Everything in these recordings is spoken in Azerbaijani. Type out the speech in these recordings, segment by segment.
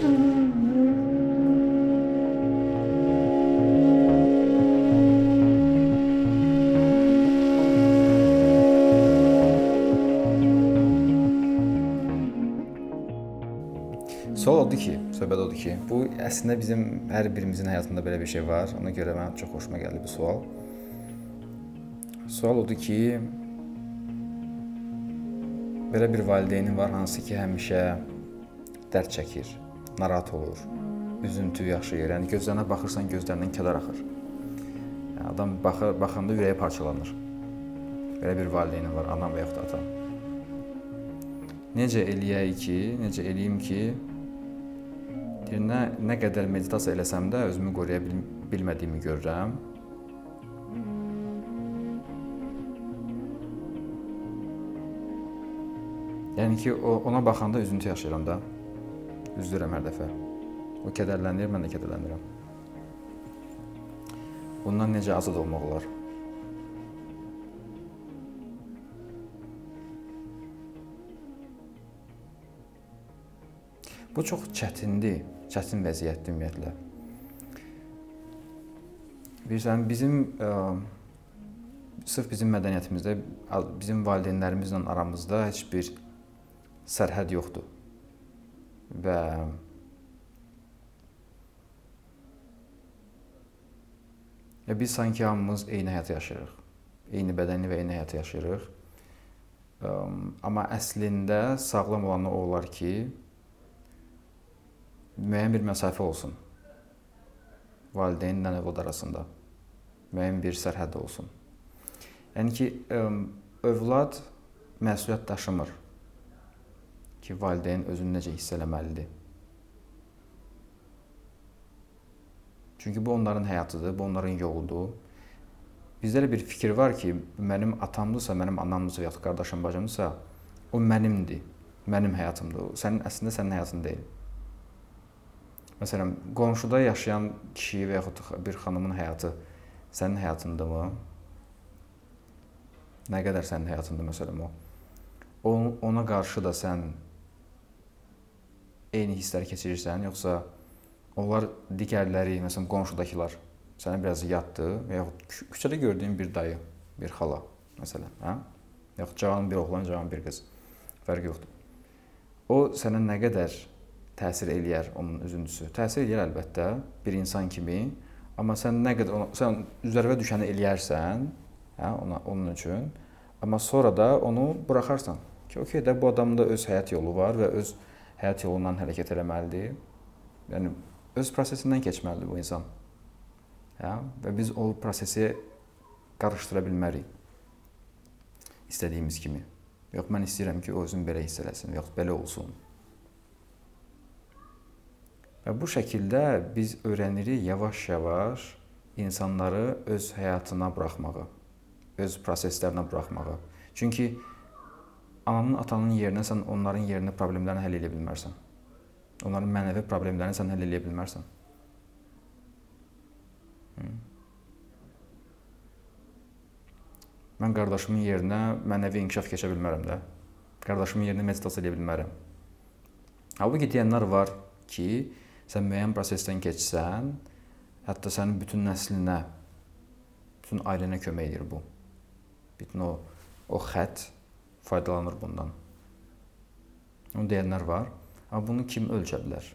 Sual odur ki, söhbət odur ki, bu əslində bizim hər birimizin həyatında belə bir şey var. Ona görə mənə çox xoşuma gəldi bu sual. Sual odur ki, belə bir valideynin var hansı ki, həmişə dərd çəkir, narahat olur, üzüntü yaşayır. Yəni gözlərinə baxırsan, gözlərindən kədər axır. Yəni adam baxır, baxanda ürəyi parçalanır. Belə bir valideynin var, anam və yaxud da atam. Necə eləyək ki, necə eləyim ki, deyir, nə qədər meditasiya eləsəm də özümü qoruya bil bilmədiyimi görürəm. Yəni ki, ona baxanda üzüntü yaşayıram da. Üzülürəm hər dəfə. O kədərlənir, mən də kədərlənirəm. Bundan necə azad olmaq olar? Bu çox çətindir, çətin vəziyyətdir ümumiyyətlə. Bilirsən, bizim ə, sırf bizim mədəniyyətimizdə bizim valideynlərimizlə aramızda heç bir sərhəd yoxdur. Və Ya biz sanki hamımız eyni həyatı yaşayırıq. Eyni bədəni və eyni həyatı yaşayırıq. Amma əslində sağlam olanı o olar ki, müəyyən bir məsafə olsun. Valideynlə övlad arasında müəyyən bir sərhəd olsun. Yəni ki, övlad məsuliyyət daşımır ki, valideyn özünü necə hiss eləməlidir. Çünki bu onların həyatıdır, bu onların yoludur. Bizdə də bir fikir var ki, mənim atamdırsa, mənim anamdırsa, ya da qardaşım, bacımdırsa, o mənimdir, mənim həyatımdır. Sənin əslində sənin həyatın deyil. Məsələn, qonşuda yaşayan kişi və yaxud bir xanımın həyatı sənin həyatındamı? Nə qədər sənin həyatında məsələn o? Ona qarşı da sən eyni hissləri keçirirsən, yoxsa Onlar digərləri, məsələn, qonşudakılar sənə biraz yaddır və yaxud küçədə gördüyün bir dayı, bir xala, məsələn, hə? Yaxud cavan bir oğlan, cavan bir qız. Fərqi yoxdur. O sənə nə qədər təsir eləyər onun üzüntüsü? Təsir eləyər əlbəttə bir insan kimi, amma sən nə qədər ona, sən üzərvə düşəni eləyərsən, hə, ona onun üçün, amma sonra da onu buraxarsan ki, okey də bu adamın da öz həyat yolu var və öz həyat yolundan hərəkət etməlidir. Yəni öz prosesindən keçməlidir bu insan. Hə? Və biz o prosesi qarışdıra bilmərik. İstədiyimiz kimi. Yox, mən istəyirəm ki, o özünü belə hiss eləsin, yox, belə olsun. Və bu şəkildə biz öyrənirik yavaş-yavaş insanları öz həyatına buraxmağı, öz proseslərinə buraxmağı. Çünki ananın, atanın yerinə sən onların yerinə problemlərini həll edə bilmərsən. Onların mənəvi problemlərini sən həll edə bilmərsən. Mən qardaşımın yerinə mənəvi inkişaf keçə bilmərəm də. Qardaşımın yerinə meditasiya edə bilmərəm. Halbuki deyənlər var ki, sən müəyyən prosesdən keçsən, hətta sənin bütün nəslinə, bütün ailənə kömək edir bu. Bütün o o xətt faydalanır bundan. Onu deyənlər var. Amma bunu kim ölçə bilər?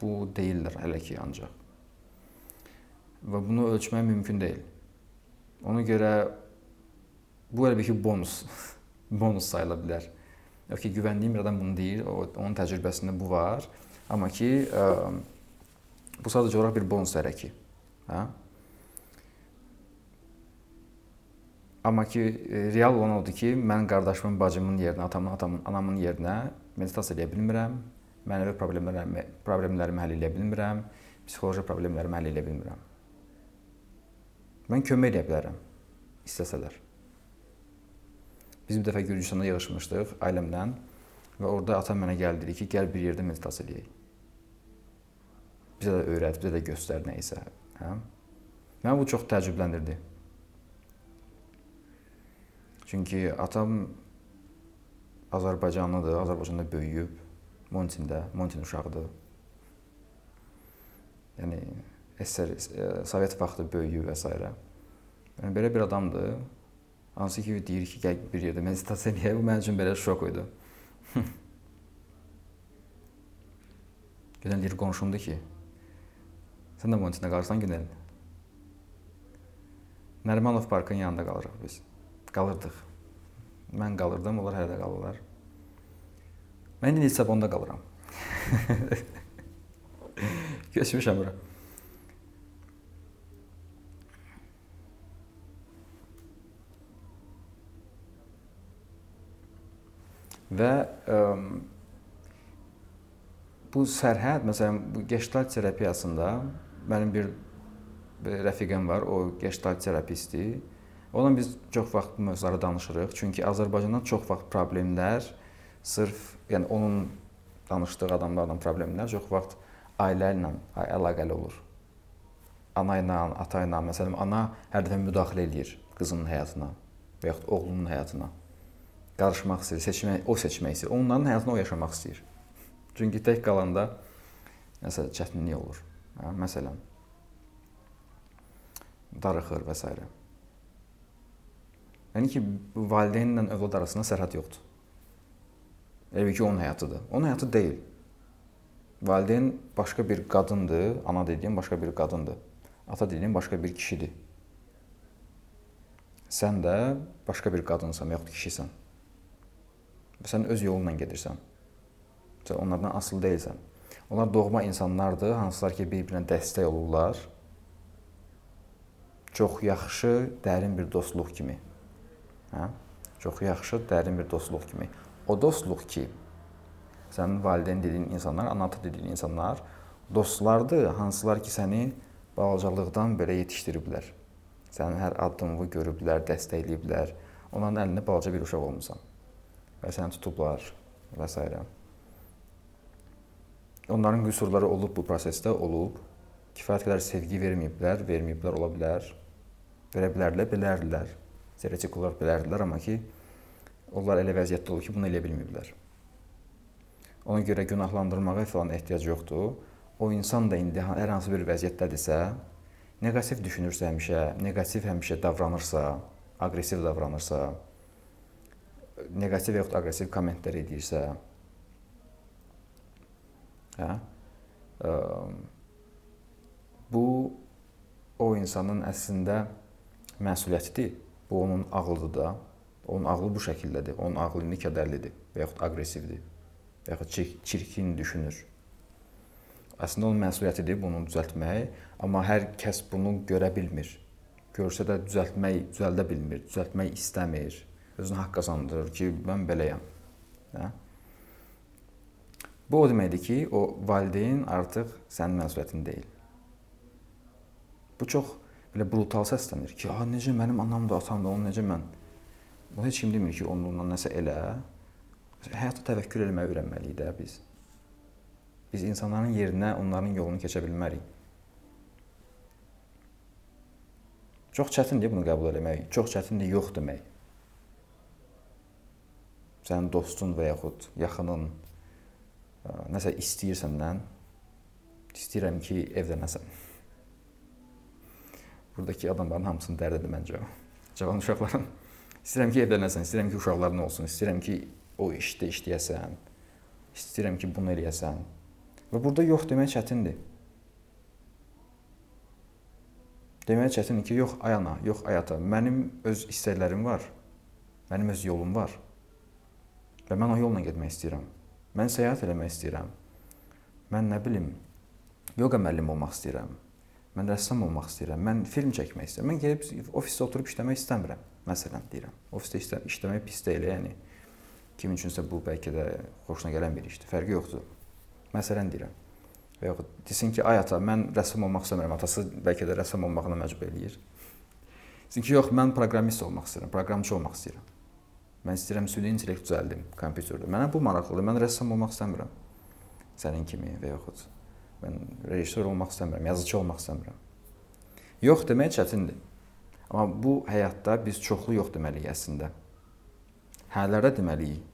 Bu deyirlər hələ ki ancaq. Və bunu ölçmək mümkün deyil. Ona görə bu əlbəttə ki bonus bonus sayıla bilər. Yox ki, güvəndiyim bir adam bunu deyir, o, onun təcrübəsində bu var. Amma ki, ə, bu sadəcə olaraq bir bonus tərəki. Hə? Amma ki, real olan odur ki, mən qardaşımın, bacımın yerinə, atamın, atamın, anamın yerinə meditasiya edə bilmirəm, mənəvi problemlərimi, problemlərimi həll edə bilmirəm, psixoloji problemlərimi həll edə bilmirəm. Mən kömək edə bilərəm istəsələr. Biz bir dəfə Gürcüstanda yığılmışdıq ailəmlə və orada atam mənə gəldi dedi ki, gəl bir yerdə meditasiya edək. Bizə də öyrət, bizə də göstər nə isə, hə? Məni bu çox təəccübləndirdi. Çünki atam Azərbaycanlıdır, Azərbaycanda böyüyüb, Montində, Montin uşağıdır. Yəni SSR Sovet vaxtı böyüyüb və s. Yəni belə bir adamdır. Hansı ki deyir ki, gəl bir yerdə meditasiya eləyə. Bu mənim üçün belə şok idi. Günel deyir qonşumdur ki, sən də Montində qalırsan Günel. Nərimanov parkın yanında qalırıq biz. Qalırdıq. Mən qalırdım, onlar hələ də qalırlar. Mən indi Lissabonda qalıram. Köçmüşəm bura. Və ə, bu sərhəd, məsələn, bu Gestalt terapiyasında mənim bir rəfiqəm var, o Gestalt terapistdir. Onunla biz çox vaxt bu mövzuları danışırıq. Çünki Azərbaycandan çox vaxt problemlər sırf, yəni onun danışdığı adamlarla problemlər çox vaxt ailə ilə əlaqəli olur. Ana ilə, ata ilə, məsələn, ana hər dəfə müdaxilə eləyir qızının həyatına və yaxud oğlunun həyatına qarışmaq istəyir, seçmək, o seçmək istəyir. Onların həyatını o yaşamaq istəyir. Çünki tək qalanda nəsə çətinlik olur. Hə, məsələn, darıxır və s. Yəni ki, valideynlə övlad arasında sərhəd yoxdur. Elə ki, onun həyatıdır. Onun həyatı deyil. Valideyn başqa bir qadındır, ana dediyim başqa bir qadındır. Ata dediyim başqa bir kişidir. Sən də başqa bir qadınsan, yaxud kişisən. Sən öz yolunla gedirsən. Sən onlardan asılı deyilsən. Onlar doğma insanlardır, hansılar ki, bir-birinə dəstək olurlar. Çox yaxşı, dərin bir dostluq kimi. Hə? Çox yaxşı, dərin bir dostluq kimi. O dostluq ki, sənin valideyn dediyin insanlar, ana-ata dediyin insanlar dostlardır, hansılar ki, səni balacalıqdan belə yetişdiriblər. Sənin hər addımını görüblər, dəstəkləyiblər. Onların əlində balaca bir uşaq olmusan və səni tutublar və s. Onların qüsurları olub bu prosesdə olub. Kifayət qədər sevgi verməyiblər, verməyiblər ola bilər. Verə bilərlər, bilərdilər. Teoretik olaraq bilərdilər, amma ki onlar elə vəziyyətdə olub ki, bunu eləyə bilməyiblər. Ona görə günahlandırmağa falan ehtiyac yoxdur. O insan da indi hər hansı bir vəziyyətdədirsə, neqativ düşünürsə həmişə, neqativ həmişə davranırsa, aqressiv davranırsa, neqativ yaxud aqressiv kommentlər edirsə, hə? Bu o insanın əslində məsuliyyətidir. Bu onun ağlıdır da. Onun ağlı bu şəkildədir. Onun ağlı indi kədərlidir və yaxud aqressivdir və yaxud çirkin düşünür. Əslində onun məsuliyyətidir bunu düzəltmək, amma hər kəs bunu görə bilmir. Görsə də düzəltmək, düzəldə bilmir, düzəltmək istəmir özünə haqq qazandırır ki, mən beləyəm. Hə? Bu o deməkdir ki, o valideyn artıq sənin məsuliyyətin deyil. Bu çox belə brutal səslənir ki, "A, necə mənim anam da, atam da, onu necə mən?" Bu heç kim demir ki, onunla nəsə elə. Həyata təvəkkül etməyi öyrənməliyik də biz. Biz insanların yerinə, onların yolunu keçə bilmərik. Çox çətindir bunu qəbul etmək. Çox çətindir yox demək sənin dostun və yaxud yaxının nəsə istəyir səndən, istəyirəm ki, evlənəsən. Buradakı adamların hamısının dərdidir məncə. Cavan uşaqların. İstəyirəm ki, evlənəsən, istəyirəm ki, uşaqların olsun, istəyirəm ki, o işdə işləyəsən, istəyirəm ki, bunu eləyəsən. Və burada yox demək çətindir. Demək çətindir ki, yox ayana, yox ayata. Mənim öz istəklərim var. Mənim öz yolum var. Və mən o yolla getmək istəyirəm. Mən səyahət eləmək istəyirəm. Mən nə bilim, yoga müəllimi olmaq istəyirəm. Mən rəssam olmaq istəyirəm. Mən film çəkmək istəyirəm. Mən gedib ofisdə oturub işləmək istəmirəm. Məsələn deyirəm. Ofisdə işlə işləmək pis deyil, yəni. Kim üçünsə bu bəlkə də xoşuna gələn bir işdir. Fərqi yoxdur. Məsələn deyirəm. Və yaxud desin ki, ay ata, mən rəssam olmaq istəmirəm. Atası bəlkə də rəssam olmağına məcbur eləyir. Desin ki, yox, mən proqramist olmaq istəyirəm, proqramçı olmaq istəyirəm. Mən istəyirəm süni intellekt düzəldim kompüterdə. Mənə bu maraqlıdır. Mən rəssam olmaq istəmirəm. Sənin kimi və yaxud mən rejissor olmaq istəmirəm, yazıçı olmaq istəmirəm. Yox demək çətindir. Amma bu həyatda biz çoxlu yox deməliyik əslində. Hələrə deməliyik.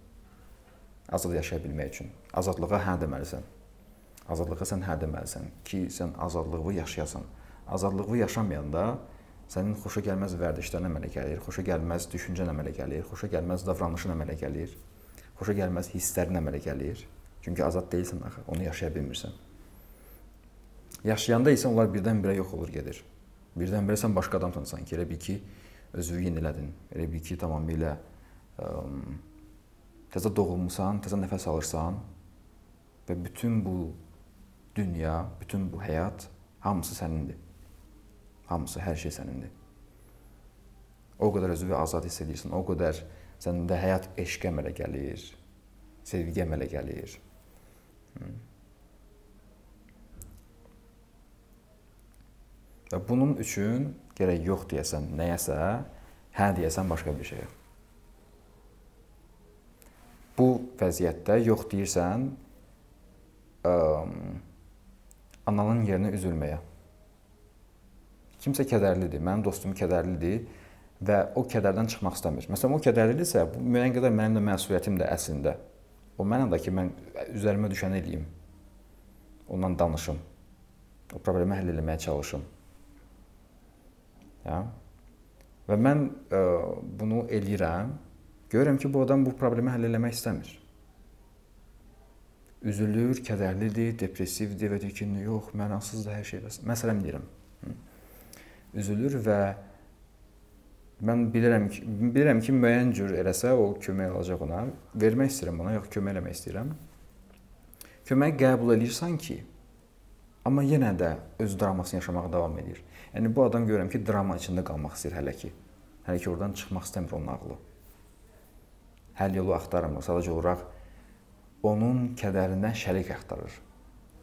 azad yaşaya bilmək üçün. Azadlığa hə deməlisən. Azadlığa sən hə deməlisən ki, sən azadlığı yaşayasan. Azadlığı yaşamayanda sənin xoşa gəlməz vərdişlərin əmələ gəlir, xoşa gəlməz düşüncən əmələ gəlir, xoşa gəlməz davranışın əmələ gəlir, xoşa gəlməz hisslərin əmələ gəlir. Çünki azad deyilsən axı, onu yaşaya bilmirsən. Yaşayanda isə onlar birdən-birə yox olur gedir. Birdən-birə sən başqa adamsan sanki. Elə bil ki, özünü yenilədin. Elə bil ki, tamamilə ə, təzə doğulmusan, təzə nəfəs alırsan və bütün bu dünya, bütün bu həyat hamısı sənindir. Hamısı, hər şey sənindir. O qədər özünü azad hiss edirsən, o qədər səndə həyat eşq əmələ gəlir, sevgi əmələ gəlir. Və bunun üçün gərək yox deyəsən nəyəsə, hə deyəsən başqa bir şeyə. Bu vəziyyətdə yox deyirsən ə, ananın yerinə üzülməyə. Kimsə kədərlidir, mənim dostum kədərlidir və o kədərdən çıxmaq istəmir. Məsələn, o kədərlidirsə, bu müəyyən qədər mənim də məsuliyyətimdir əslində. O mənimdir ki, mən üzərimə düşəni eləyim. Ondan danışım. O problemi həll etməyə çalışım. Ya. Və mən ə, bunu eləyirəm. Görürəm ki, bu adam bu problemi həll etmək istəmir. Üzülür, kədərlidir, depressivdir və deyir ki, yox, mənasızdır hər şey. Məsələn deyirəm. Üzülür və mən bilirəm ki, bilirəm ki, müəyyən cür eləsə o kömək alacaq ona. Vermək istəyirəm ona, yox kömək eləmək istəyirəm. Kömək qəbul edirsən ki, amma yenə də öz dramasını yaşamağa davam edir. Yəni bu adam görürəm ki, drama içində qalmaq istəyir hələ ki. Hələ ki oradan çıxmaq istəmir onun ağlı. Həll yolu axtarmır, sadəcə olaraq onun kədərindən şərik axtarır.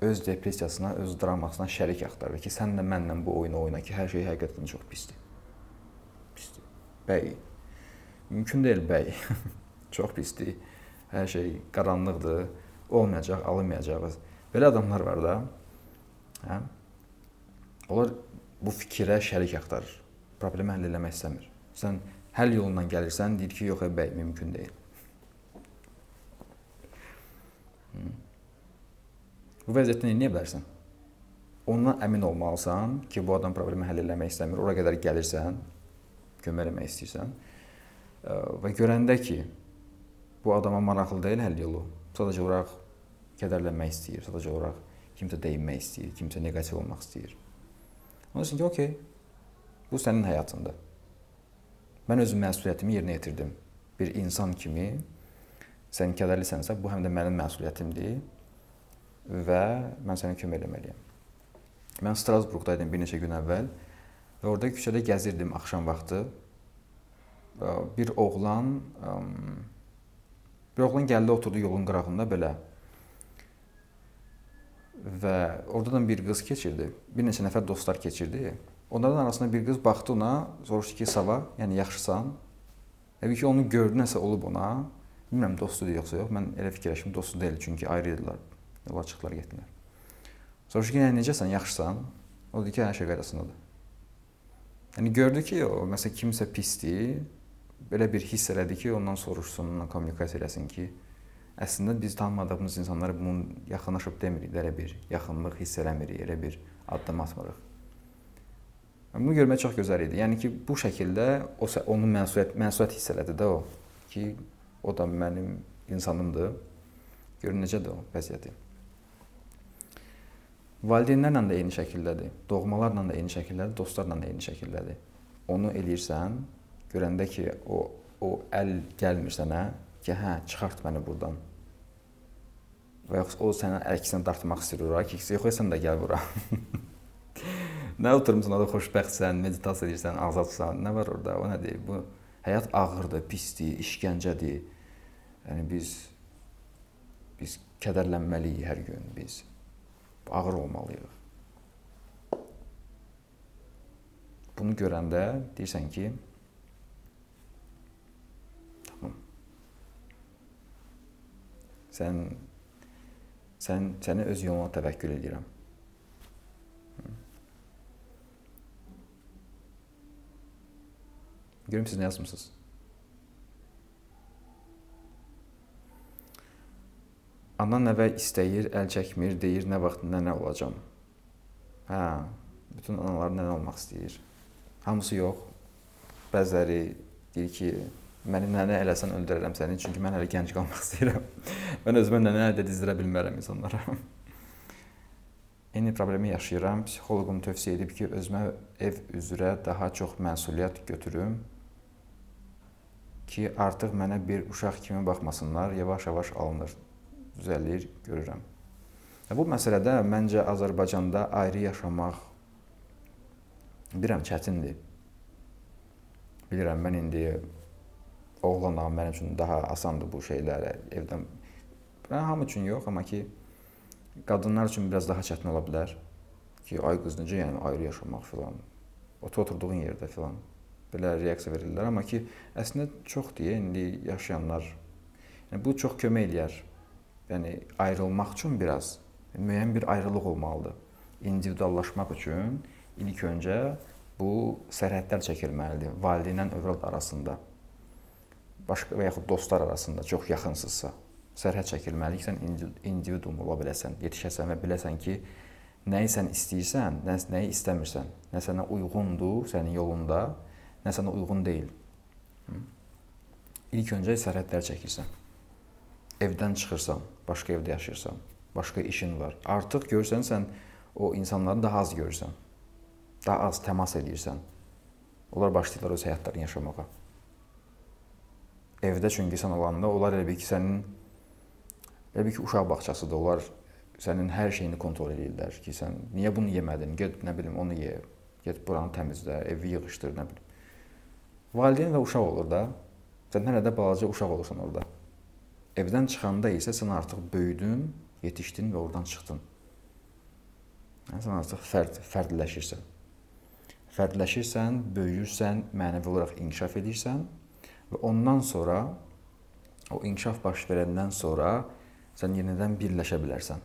Öz depressiyasına, öz dramasına şərik axtarır ki, sən də mənlə bu oyunu oyna ki, hər şey həqiqətən çox pisdir. Bəy. Mümkün deyil bəy. Çox pisdir. Hər şey qaranlıqdır. Olmayacaq, alınmayacağıq. Belə adamlar var da. Hə? Onlar bu fikrə şərik axtarır. Problemi həll etmək istəmir. Sən həll yolundan gəlirsən, deyir ki, yox, bəy, mümkün deyil. Bu vəziyyətdə nə edə bilərsən? Ondan əmin olmalısan ki, bu adam problemi həll etmək istəmir. Ora qədər gəlirsən, kömək eləmək istəyirsən və görəndə ki, bu adama maraqlı deyil həll yolu, sadəcə olaraq kədərlənmək istəyir, sadəcə olaraq kimsə dəyinmək istəyir, kimsə neqativ olmaq istəyir. Onun üçün ki, okey, bu sənin həyatındır. Mən öz məsuliyyətimi yerinə yetirdim. Bir insan kimi sən kədərlisənsə, bu həm də mənim məsuliyyətimdir və mən sənə kömək etməliyəm. Mən Strasburqda idim bir neçə gün əvvəl Və orada küçədə gəzirdim axşam vaxtı. Bir oğlan bir oğlan gəldi oturdu yolun qırağında belə. Və oradan bir qız keçirdi. Bir neçə nəfər dostlar keçirdi. Onların arasında bir qız baxdı ona, soruşdu ki, "Sava, yəni yaxşısan?" Təbii ki, onu gördü, nəsə olub ona. Bilmirəm dostudur yoxsa yox. Mən elə fikirləşdim, dostu deyil, çünki ayrı idilər. Yola çıxdılar, getdilər. Soruşdu ki, "Yəni necəsən, yaxşısan?" O dedi ki, "Hər şey qaydasındadır." Yəni gördü ki, o məsələn kimsə pisdir, belə bir hiss elədi ki, ondan soruşsun, onunla kommunikasiya eləsin ki, əslində biz tanımadığımız insanlara bunu yaxınlaşıb demirik, elə bir yaxınlıq hiss eləmirik, elə bir addım atmırıq. Bunu görmək çox gözəl idi. Yəni ki, bu şəkildə o onun məsuliyyət məsuliyyət hiss elədi də o ki, o da mənim insanımdır. Görün necədir o vəziyyəti. Valideynlərlə də eyni şəkildədir, doğmalarla da eyni şəkildədir, dostlarla da eyni şəkildədir. Onu eləyirsən, görəndə ki, o o əl gəlmir sənə, ki, hə, çıxart məni burdan. Və yoxsa o sənə əksinə dartmaq istəyir ora, ki, yox, sən də gəl bura. nə oturmusan orada xoşbəxtsən, meditasiya edirsən, azadsan, nə var orada? O nədir? Bu həyat ağırdır, pisdir, işgəncədir. Yəni biz biz kədərlənməliyik hər gün biz ağır olmalıyıq. Bunu görəndə deyirsən ki, Sən sən səni öz yoluna təvəkkül edirəm. Görüm siz nə yazmısınız? Ana nəvə istəyir, əl çəkmir, deyir nə vaxt nə nə olacam. Hə, bütün analar nə olmaq istəyir. Hamısı yox. Bəziləri deyir ki, məni nənə eləsən öldürərəm səni, çünki mən hələ gənc qalmaq istəyirəm. mən özümə nənə də dizdirə bilmərəm insanlara. Eyni problemi yaşayıram. Psixoloqum tövsiyə edib ki, özümə ev üzrə daha çox məsuliyyət götürüm ki, artıq mənə bir uşaq kimi baxmasınlar, yavaş-yavaş alınır düzəlir, görürəm. Bu məsələdə məncə Azərbaycanda ayrı yaşamaq bilirəm çətindir. Bilirəm mən indi oğlanam, mənim üçün daha asandır bu şeylərə evdən. Mən hamı üçün yox, amma ki qadınlar üçün biraz daha çətin ola bilər ki, ay qız necə yəni ayrı yaşamaq filan. Otu oturduğun yerdə filan belə reaksiya verirlər, amma ki əslində çoxdur indi yaşayanlar. Yəni bu çox kömək eləyər yəni ayrılmaq üçün biraz müəyyən bir ayrılıq olmalıdır. İndividuallaşmaq üçün ilk öncə bu sərhədlər çəkilməlidir valideynlə övlad arasında. Başqa və yaxud dostlar arasında çox yaxınsızsa sərhəd çəkilməli ki, sən individuum ola biləsən, yetişəsən və biləsən ki, nəyi sən istəyirsən, nə, nəyi istəmirsən, nə sənə uyğundur sənin yolunda, nə sənə uyğun deyil. İlk öncə sərhədlər çəkirsən evdən çıxırsan, başqa evdə yaşayırsan, başqa işin var. Artıq görsən sən o insanları daha az görürsən. Daha az təmas edirsən. Onlar başlayırlar öz həyatlarını yaşamağa. Evdə çünki sən olanda onlar elə bil ki, sənin elə bil ki, uşaq bağçasıdır. Onlar sənin hər şeyini kontrol edirlər ki, sən niyə bunu yemədin? Get nə bilim onu ye. Get buranı təmizlə, evi yığışdır, nə bilim. Valideyn və uşaq olur da. Sən hələ də balaca uşaq olursan orada. Evdən çıxanda isə sən artıq böyüdün, yetişdin və oradan çıxdın. Yəni sən artıq fərd, fərdləşirsən. Fərdləşirsən, böyüyürsən, mənəvi olaraq inkişaf edirsən və ondan sonra o inkişaf baş verəndən sonra sən yenidən birləşə bilərsən.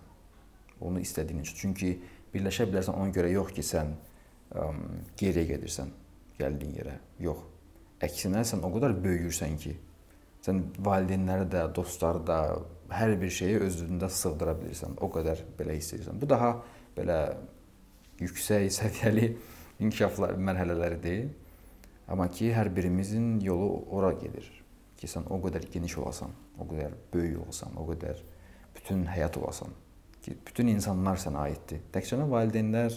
Onu istədiyin üçün. Çünki birləşə bilərsən ona görə yox ki, sən ə, geriyə gedirsən gəldiyin yerə. Yox. Əksinə sən o qədər böyüyürsən ki, sən valideynləri də, dostları da, hər bir şeyi özündə sığdıra bilirsən. O qədər belə hiss edirsən. Bu daha belə yüksək səviyyəli inkişaflar mərhələləridir. Amma ki, hər birimizin yolu ora gedir. Ki, sən o qədər geniş olasan, o qədər böyük olasan, o qədər bütün həyat olasan. Ki, bütün insanlar sənə aiddir. Təkcə valideynlər,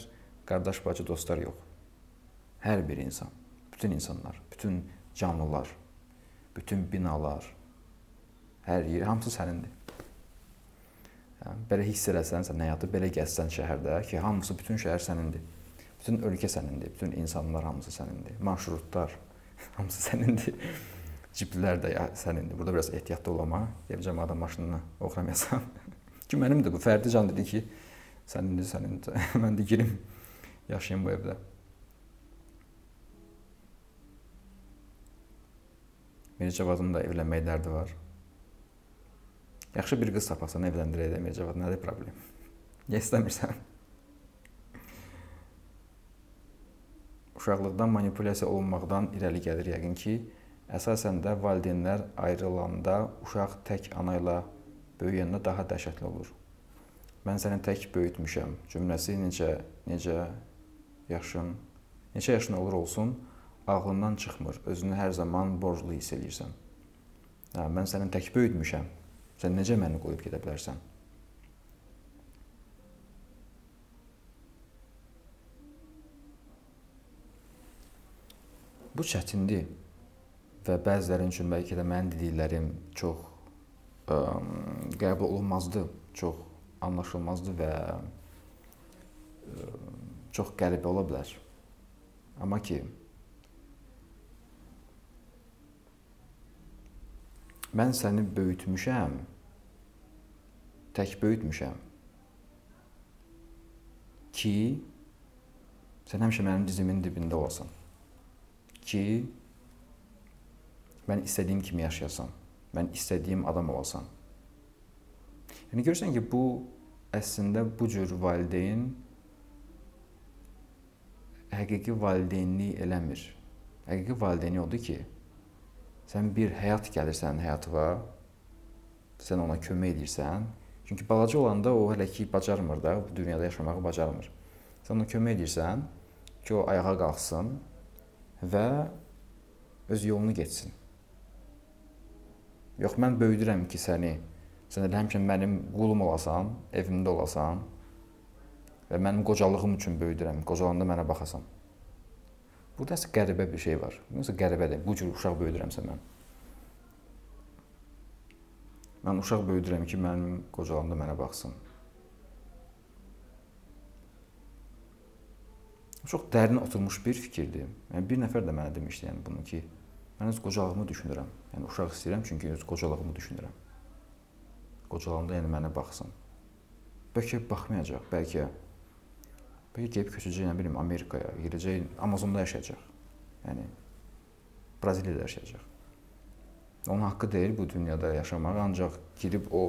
qardaş, bacı, dostlar yox. Hər bir insan, bütün insanlar, bütün canlılar bütün binalar, hər yer, hamısı sənindir. Yəni, belə hiss eləsən, sən həyatı belə gəzsən şəhərdə ki, hamısı, bütün şəhər sənindir. Bütün ölkə sənindir, bütün insanlar hamısı sənindir. Marşrutlar hamısı sənindir. Cipllər də sənindir. Burada biraz ehtiyatlı olama, gələcəm adam maşınını oxramayasan. ki mənimdir bu. Fərdi can dedi ki, sənindir, sənindir. Mən də girim, yaşayım bu evdə. Mircavadın da evlənmək dərdi var. Yaxşı bir qız tapasan, evləndirək də Mircavad, nədir problem? Niyə istəmirsən? Uşaqlıqdan manipulyasiya olunmaqdan irəli gəlir yəqin ki, əsasən də valideynlər ayrılanda uşaq tək ana ilə böyüyəndə daha dəhşətli olur. Mən səni tək böyütmüşəm cümləsi necə necə yaşın, neçə yaşın olur olsun, ağlından çıxmır. Özünü hər zaman borclu hiss edirsən. Hə, mən səni tək böyütmüşəm. Sən necə məni qoyub gedə bilərsən? Bu çətindir və bəzilərin üçün bəlkə də mənim dediklərim çox ə, qəbul olunmazdı, çox anlaşılmazdı və ə, çox qəribə ola bilər. Amma ki, Mən səni böyütmüşəm. Tək böyütmüşəm. Ki sən həmişə mənim dizimin dibində olasan. Ki mən istədiyim kimi yaşayasan. Mən istədiyim adam olasan. Yəni görürsən ki, bu əslində bu cür valideyn həqiqi valideynlik eləmir. Həqiqi valideynlik odur ki, Sən bir həyat gəlir sənin həyatıva, sən ona kömək edirsən Çünki balaca olanda o hələ ki bacarmır da, bu dünyada yaşamağı bacarmır. Sən ona kömək edirsən ki, o ayağa qalxsın və öz yolunu getsin. Yox, mən böyüdürəm ki, səni sən elə həmişə mənim qulum olasan, evimdə olasan və mənim qocalığım üçün böyüdürəm. Qocalanda mənə baxasan. Burada isə qəribə bir şey var. Yoxsa qəribədir. Bu cür uşaq böyüdürəmsə mən. Mən uşaq böyüdürəm ki, mənim qocalanda mənə baxsın. Çox dərin oturmuş bir fikirdir. Yəni bir nəfər də mənə demişdi, yəni bunu ki, mən öz qocalığımı düşünürəm. Yəni uşaq istəyirəm çünki öz qocalığımı düşünürəm. Qocalanda yəni mənə baxsın. Bəlkə baxmayacaq, bəlkə bəlkə gedib köçəcək, nə bilim, Amerikaya, gedəcək Amazonda yaşayacaq. Yəni Braziliyada yaşayacaq. Onun haqqı deyil bu dünyada yaşamaq, ancaq girib o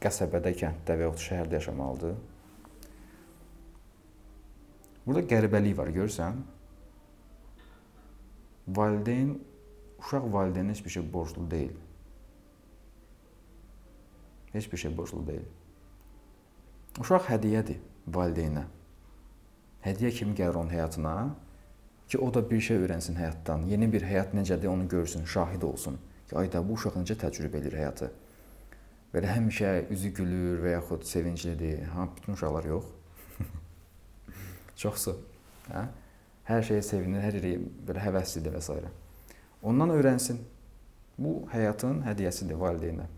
qəsəbədə, kənddə və yaxud şəhərdə yaşamalıdır. Burada qəribəlik var, görürsən? Valideyn uşaq valideyninə heç bir şey borclu deyil. Heç bir şey borclu deyil. Uşaq hədiyyədir valideynə. Hədiyyə kimi gəlir onun həyatına ki, o da bir şey öyrənsin həyatdan. Yeni bir həyat necədir onu görsün, şahid olsun ki, ayda bu uşaq necə təcrübə edir həyatı. Belə həmişə üzü gülür və yaxud sevinclidir. Ha, bütün uşaqlar yox. Çoxsu. Hə? Hər şeyə sevinir, hər yeri belə həvəslidir və s. Ondan öyrənsin. Bu həyatın hədiyyəsidir valideynə.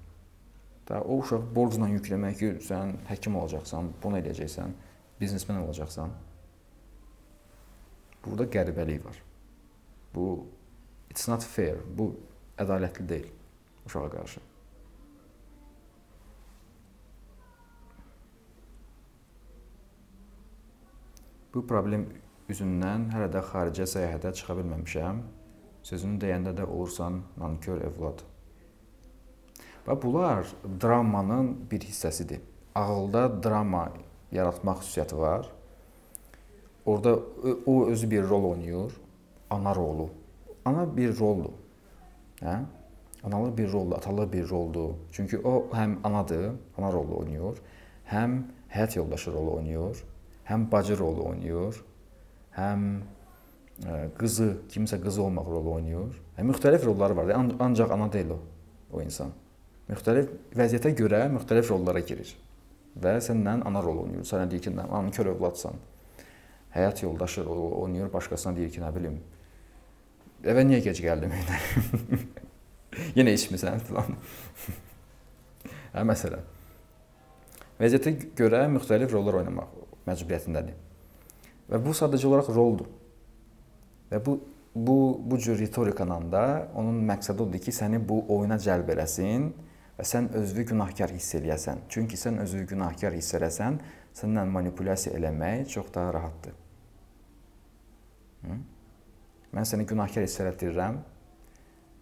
Da o uşaq borcla yükləmək ki, sən həkim olacaqsan, bunu edəcəksən, biznesmen olacaqsan. Burada qəribəlik var. Bu it's not fair. Bu ədalətli deyil uşağa qarşı. Bu problem üzündən hələ də xaricə səyahətə çıxa bilməmişəm. Sözünü deyəndə də olursan nankör evlad. Və bunlar dramanın bir hissəsidir. Ağılda drama yaratmaq xüsusiyyəti var. Orda o özü bir rol oynayır, ana rolu. Ana bir roldur. Hə? Analıq bir roldur, atalıq bir roldur. Çünki o həm anadır, ana rolu oynayır, həm həyat yoldaşı rolu oynayır, həm bacı rolu oynayır, həm ə, e, qızı, kimsə qızı olmaq rolu oynayır. Hə, müxtəlif rolları var. An ancaq ana deyil o, o insan. Müxtəlif vəziyyətə görə müxtəlif rollara girir. Və səndən ana rol oynayır. Sənə deyir ki, ananın kör övladsan. Həyat yoldaşı rolu oynayır, başqasına deyir ki, nə bilim, Evə niyə gec gəldin? Yenə içmisən filan. hə məsələn. Vəziyyətə görə müxtəlif rollar oynamaq məcburiyyətindədir. Və bu sadəcə olaraq roldur. Və bu bu bu cür ritorikanın da onun məqsədi odur ki, səni bu oyuna cəlb eləsin və sən özünü günahkar hiss eləyəsən. Çünki sən özünü günahkar hiss eləsən, səndən manipulyasiya eləmək çox daha rahatdır. Hı? Mən səni günahkar hiss elətdirirəm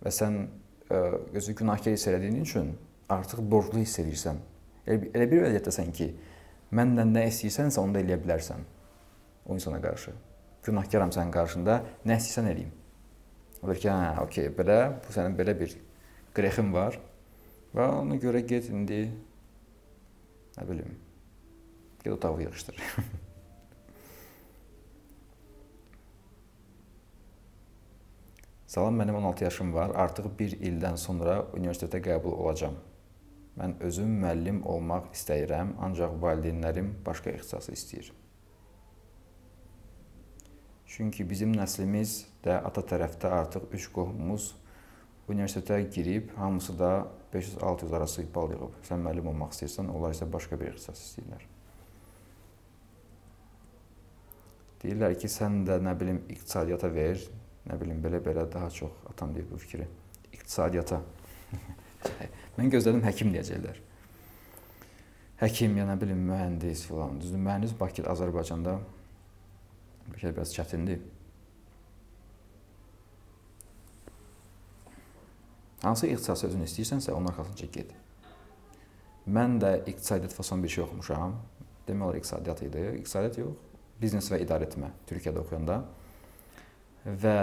və sən e, özü günahkar hiss elədiyin üçün artıq borclu hiss edirsən. Elə, elə bir vəziyyətdəsən ki, məndən nə istəyirsənsə onu da eləyə bilərsən o insana qarşı. Günahkaram sənin qarşında, nə istəyirsən eləyim. Olar ki, hə, okey, belə, bu sənin belə bir qrexin var və ona görə get indi nə bilim, get otağı yığışdır. Salam, mənim 16 yaşım var. Artıq 1 ildən sonra universitetə qəbul olacağam. Mən özüm müəllim olmaq istəyirəm, ancaq valideynlərim başqa ixtisası istəyir. Çünki bizim nəslimiz də ata tərəfdə artıq 3 qohumumuz universitetə girib, hamısı da 500-600 arası bal yığıb. Sən müəllim olmaq istəyirsən, onlar isə başqa bir ixtisas istəyirlər. Deyirlər ki, sən də nə bilim iqtisadiyyata ver, nə bilim belə-belə daha çox atam deyir bu fikri. İqtisadiyyata. Mən gözlədim həkim deyəcəklər. Həkim ya nə bilim mühəndis filan. Düzdür, mühəndis Bakıda, Azərbaycanda şey biraz çətindir. Hansı ixtisas özün istəyirsənsə, onun arxasınca get. Mən də iqtisadiyyat fason bir şey oxumuşam. Demək olar iqtisadiyyat idi. İqtisadiyyat yox, biznes və idarə etmə Türkiyədə oxuyanda. Və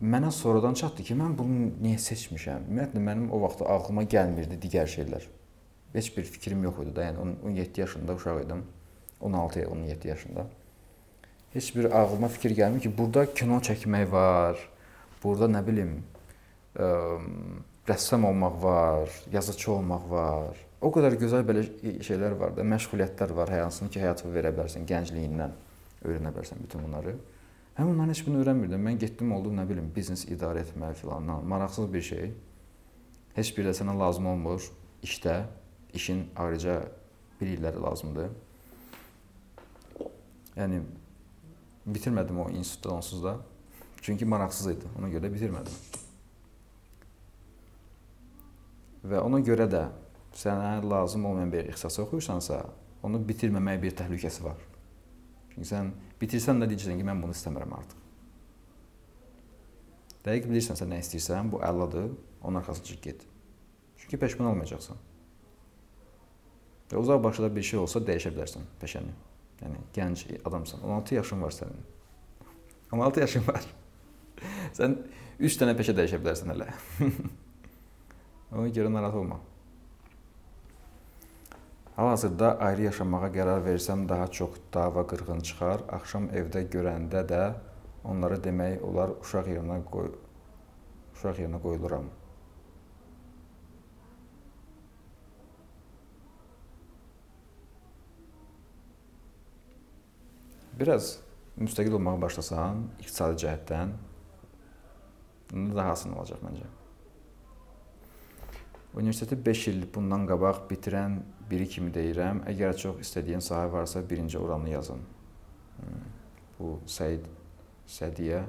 mənə sonradan çatdı ki, mən bunu niyə seçmişəm? Ümumiyyətlə mənim o vaxt ağlıma gəlmirdi digər şeylər. heç bir fikrim yox idi da. Yəni 17 yaşında uşaq idim. 16 17 yaşında. Heç bir ağlıma fikir gəlmir ki, burada kino çəkmək var. Burada nə bilim, ə, rəssam olmaq var, yazıçı olmaq var. O qədər gözəl belə şeylər var da, məşğuliyyətlər var, hansını ki, həyatına verə bilərsən gəncliyindən öyrənə bilərsən bütün bunları. Həm onların heç birini öyrənmirdim. Mən getdim oldu nə bilim, biznes idarə etmək filandan. Maraqsız bir şey. Heç bir də sənə lazım olmur işdə. İşin ayrıca bir illəri lazımdır. Yəni bitirmədim o institutda onsuz da. Çünki maraqsız idi. Ona görə bitirmədim. Və ona görə də sənə lazım olmayan bir ixtisas oxuyursansa, onu bitirməmək bir təhlükəsi var. Çünki sən bitirsən də deyirsən ki, mən bunu istəmirəm artıq. Dəqiq bilirsən sən nə istəyirsən, bu əladır, onun arxasınca get. Çünki peşman olmayacaqsan. Və uzaq başda bir şey olsa dəyişə bilərsən peşəni. Yəni gənc adamsan, 16 yaşın var sənin. 16 yaşın var. sən 3 dənə peşə dəyişə bilərsən hələ. Ona görə narahat olma. Hal-hazırda ayrı yaşamağa qərar versəm daha çox dava qırğın çıxar. Axşam evdə görəndə də onlara demək olar uşaq yerinə qoy uşaq yerinə qoyuluram. Biraz müstəqil olmağa başlasan, iqtisadi cəhətdən daha asan olacaq məncə. Universiteti 5 il bundan qabaq bitirən biri kimi deyirəm. Əgər çox istədiyin sahə varsa, birinci oranı yazın. Bu Səid Sədiyə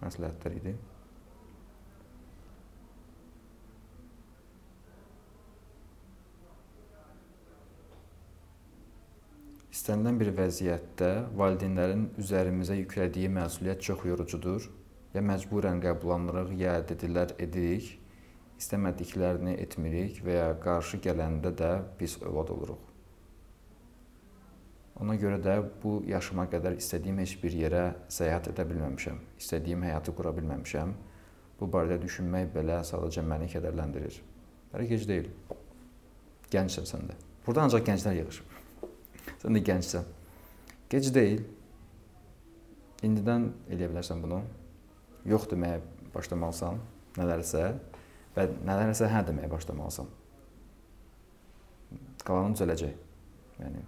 məsləhətlər idi. İstənilən bir vəziyyətdə valideynlərin üzərimizə yüklədiyi məsuliyyət çox yorucudur. Ya məcburən qəbullanırıq, ya dedilər edirik istəmədiklərini etmirik və ya qarşı gələndə də pis övlad oluruq. Ona görə də bu yaşıma qədər istədiyim heç bir yerə səyahət edə bilməmişəm. İstədiyim həyatı qura bilməmişəm. Bu barədə düşünmək belə sadəcə məni kədərləndirir. Hələ gec deyil. Gəncsən sən də. Burada ancaq gənclər yığışır. sən də gəncsən. Gec deyil. İndidən eləyə bilərsən bunu. Yox deməyə başlamalısan nələrsə və nədənsə hə deməyə başlamalısan. Qalanı düzələcək. Yəni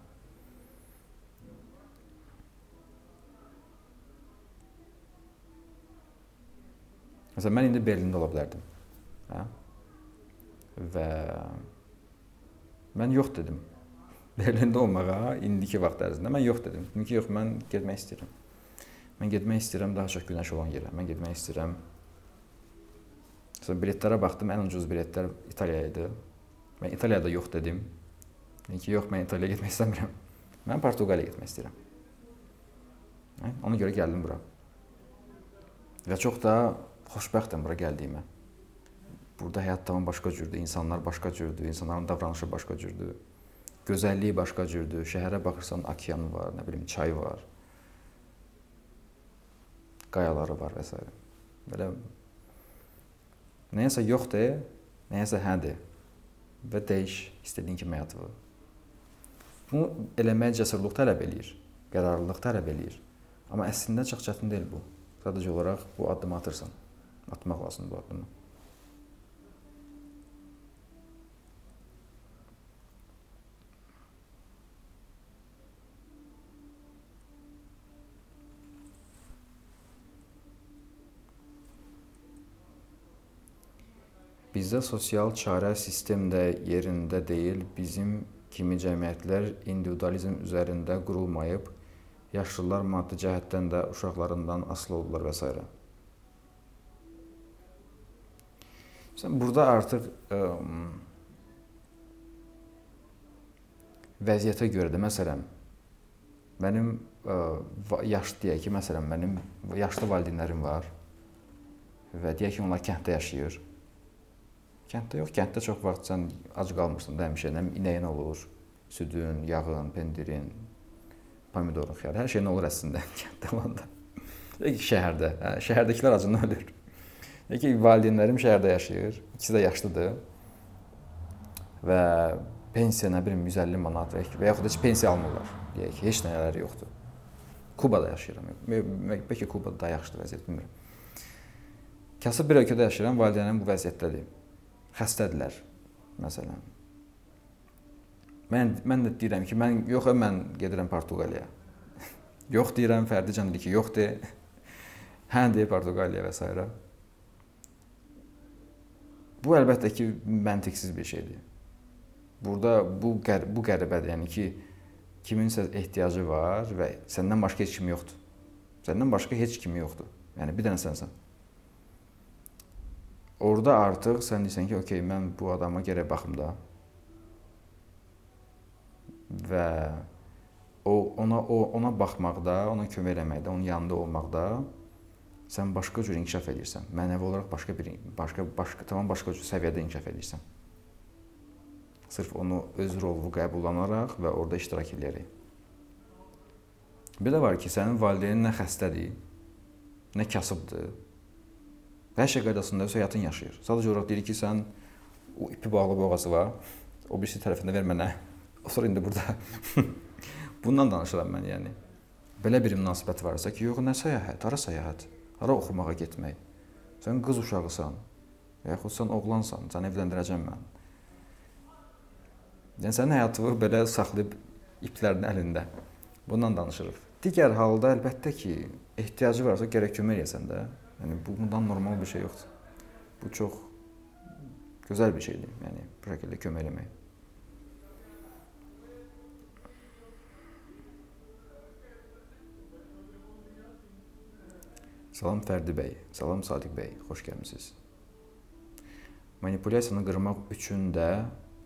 Məsələn, mən indi Berlində ola bilərdim. Hə? Və mən yox dedim. Berlində olmağa indiki vaxt ərzində mən yox dedim. Dedim ki, yox, mən getmək istəyirəm. Mən getmək istəyirəm daha çox günəş olan yerə. Mən getmək istəyirəm Məsələn, biletlərə baxdım, ən ucuz biletlər İtaliyaya idi. Mən İtaliyada yox dedim. Dedim ki, yox, mən İtaliyaya getmək istəmirəm. Mən Portuqaliyaya getmək istəyirəm. Hə? Ona görə gəldim bura. Və çox da xoşbəxtəm bura gəldiyimə. Burada həyat tamam başqa cürdür, insanlar başqa cürdür, insanların davranışı başqa cürdür. Gözəlliyi başqa cürdür. Şəhərə baxırsan, okean var, nə bilim, çay var. Qayaları var və s. Belə Nəyəsə yox de, nəyəsə hə de və dəyiş istədiyin kimi həyatını. Bunu eləmək cəsurluq tələb eləyir, qərarlılıq tələb eləyir. Amma əslində çox çətin deyil bu. Sadəcə olaraq bu addımı atırsan. Atmaq lazımdır bu addımı. Bizdə sosial çarə sistem də yerində deyil. Bizim kimi cəmiyyətlər individualizm üzərində qurulmayıb. Yaşlılar maddi cəhətdən də uşaqlarından asılı olurlar və s. Sən burada artıq ə, vəziyyətə görə də məsələn mənim ə, yaşlı deyək ki, məsələn mənim yaşlı valideynlərim var və deyək ki, onlar kənddə yaşayır Kənddə yox, kənddə çox vaxt sən ac qalmırsan da həmişə. Nə inəyin olur, südün, yağın, pendirin, pomidorun, xiyar, hər şeyin olur əslində kənddə olanda. Şəhərdə, hə, şəhərdəkilər acından ölür. ki, valideynlərim şəhərdə yaşayır, ikisi də yaşlıdır. və pensiya nə bilim 150 manat və yaxud heç pensiya almırlar. Deyək ki, heç nələri yoxdur. Kubada yaşayıram. Bəlkə Kubada daha yaxşıdır vəziyyət bilmirəm. Kasıb bir ölkədə yaşayıram, valideynlərim bu vəziyyətdədir. Xəstədirlər məsələn. Mən mən də deyirəm ki, mən yox, mən gedirəm Portuqaliyaya. yox deyirəm, fərdi can deyir ki, yox de. hə deyir Portuqaliya və s. Bu əlbəttə ki, məntiqsiz bir şeydir. Burada bu qər bu qəribədir, yəni ki, kiminsə ehtiyacı var və səndən başqa heç kim yoxdur. Səndən başqa heç kim yoxdur. Yəni bir dənə sənsən. Orda artıq sən deyirsən ki, okey, mən bu adama gərək baxım da. Və o ona o ona baxmaqda, ona kömək eləməkdə, onun yanında olmaqda sən başqa cür inkişaf edirsən. Mənəvi olaraq başqa bir başqa başqa tamam başqa cür səviyyədə inkişaf edirsən. Sırf onu öz rolunu qəbullanaraq və orada iştirak edərək. Bir də var ki, sənin valideynin nə xəstədir, nə kasıbdır. Hər şey qaydasında öz həyatını yaşayır. Sadəcə olaraq deyir ki, sən o ipi bağlı boğazı var. O birisi tərəfində ver mənə. Otur indi burada. Bundan danışıram mən, yəni. Belə bir münasibət varsa ki, yox, nə səyahət, hara səyahət? hara oxumağa getmək. Sən qız uşağısan, yaxud sən oğlansan, səni evləndirəcəm mən. Yəni sənin həyatını belə saxlayıb iplərin əlində. Bundan danışırıq. Digər halda əlbəttə ki, ehtiyacı varsa gərək kömək edəsən də. Yəni bu bundan normal bir şey yoxdur. Bu çox gözəl bir şeydir. Yəni bu şəkildə kömək etmək. Salam Fərdi bəy, salam Sadiq bəy, xoş gəlmisiniz. Manipulyasiyanı qırmaq üçün də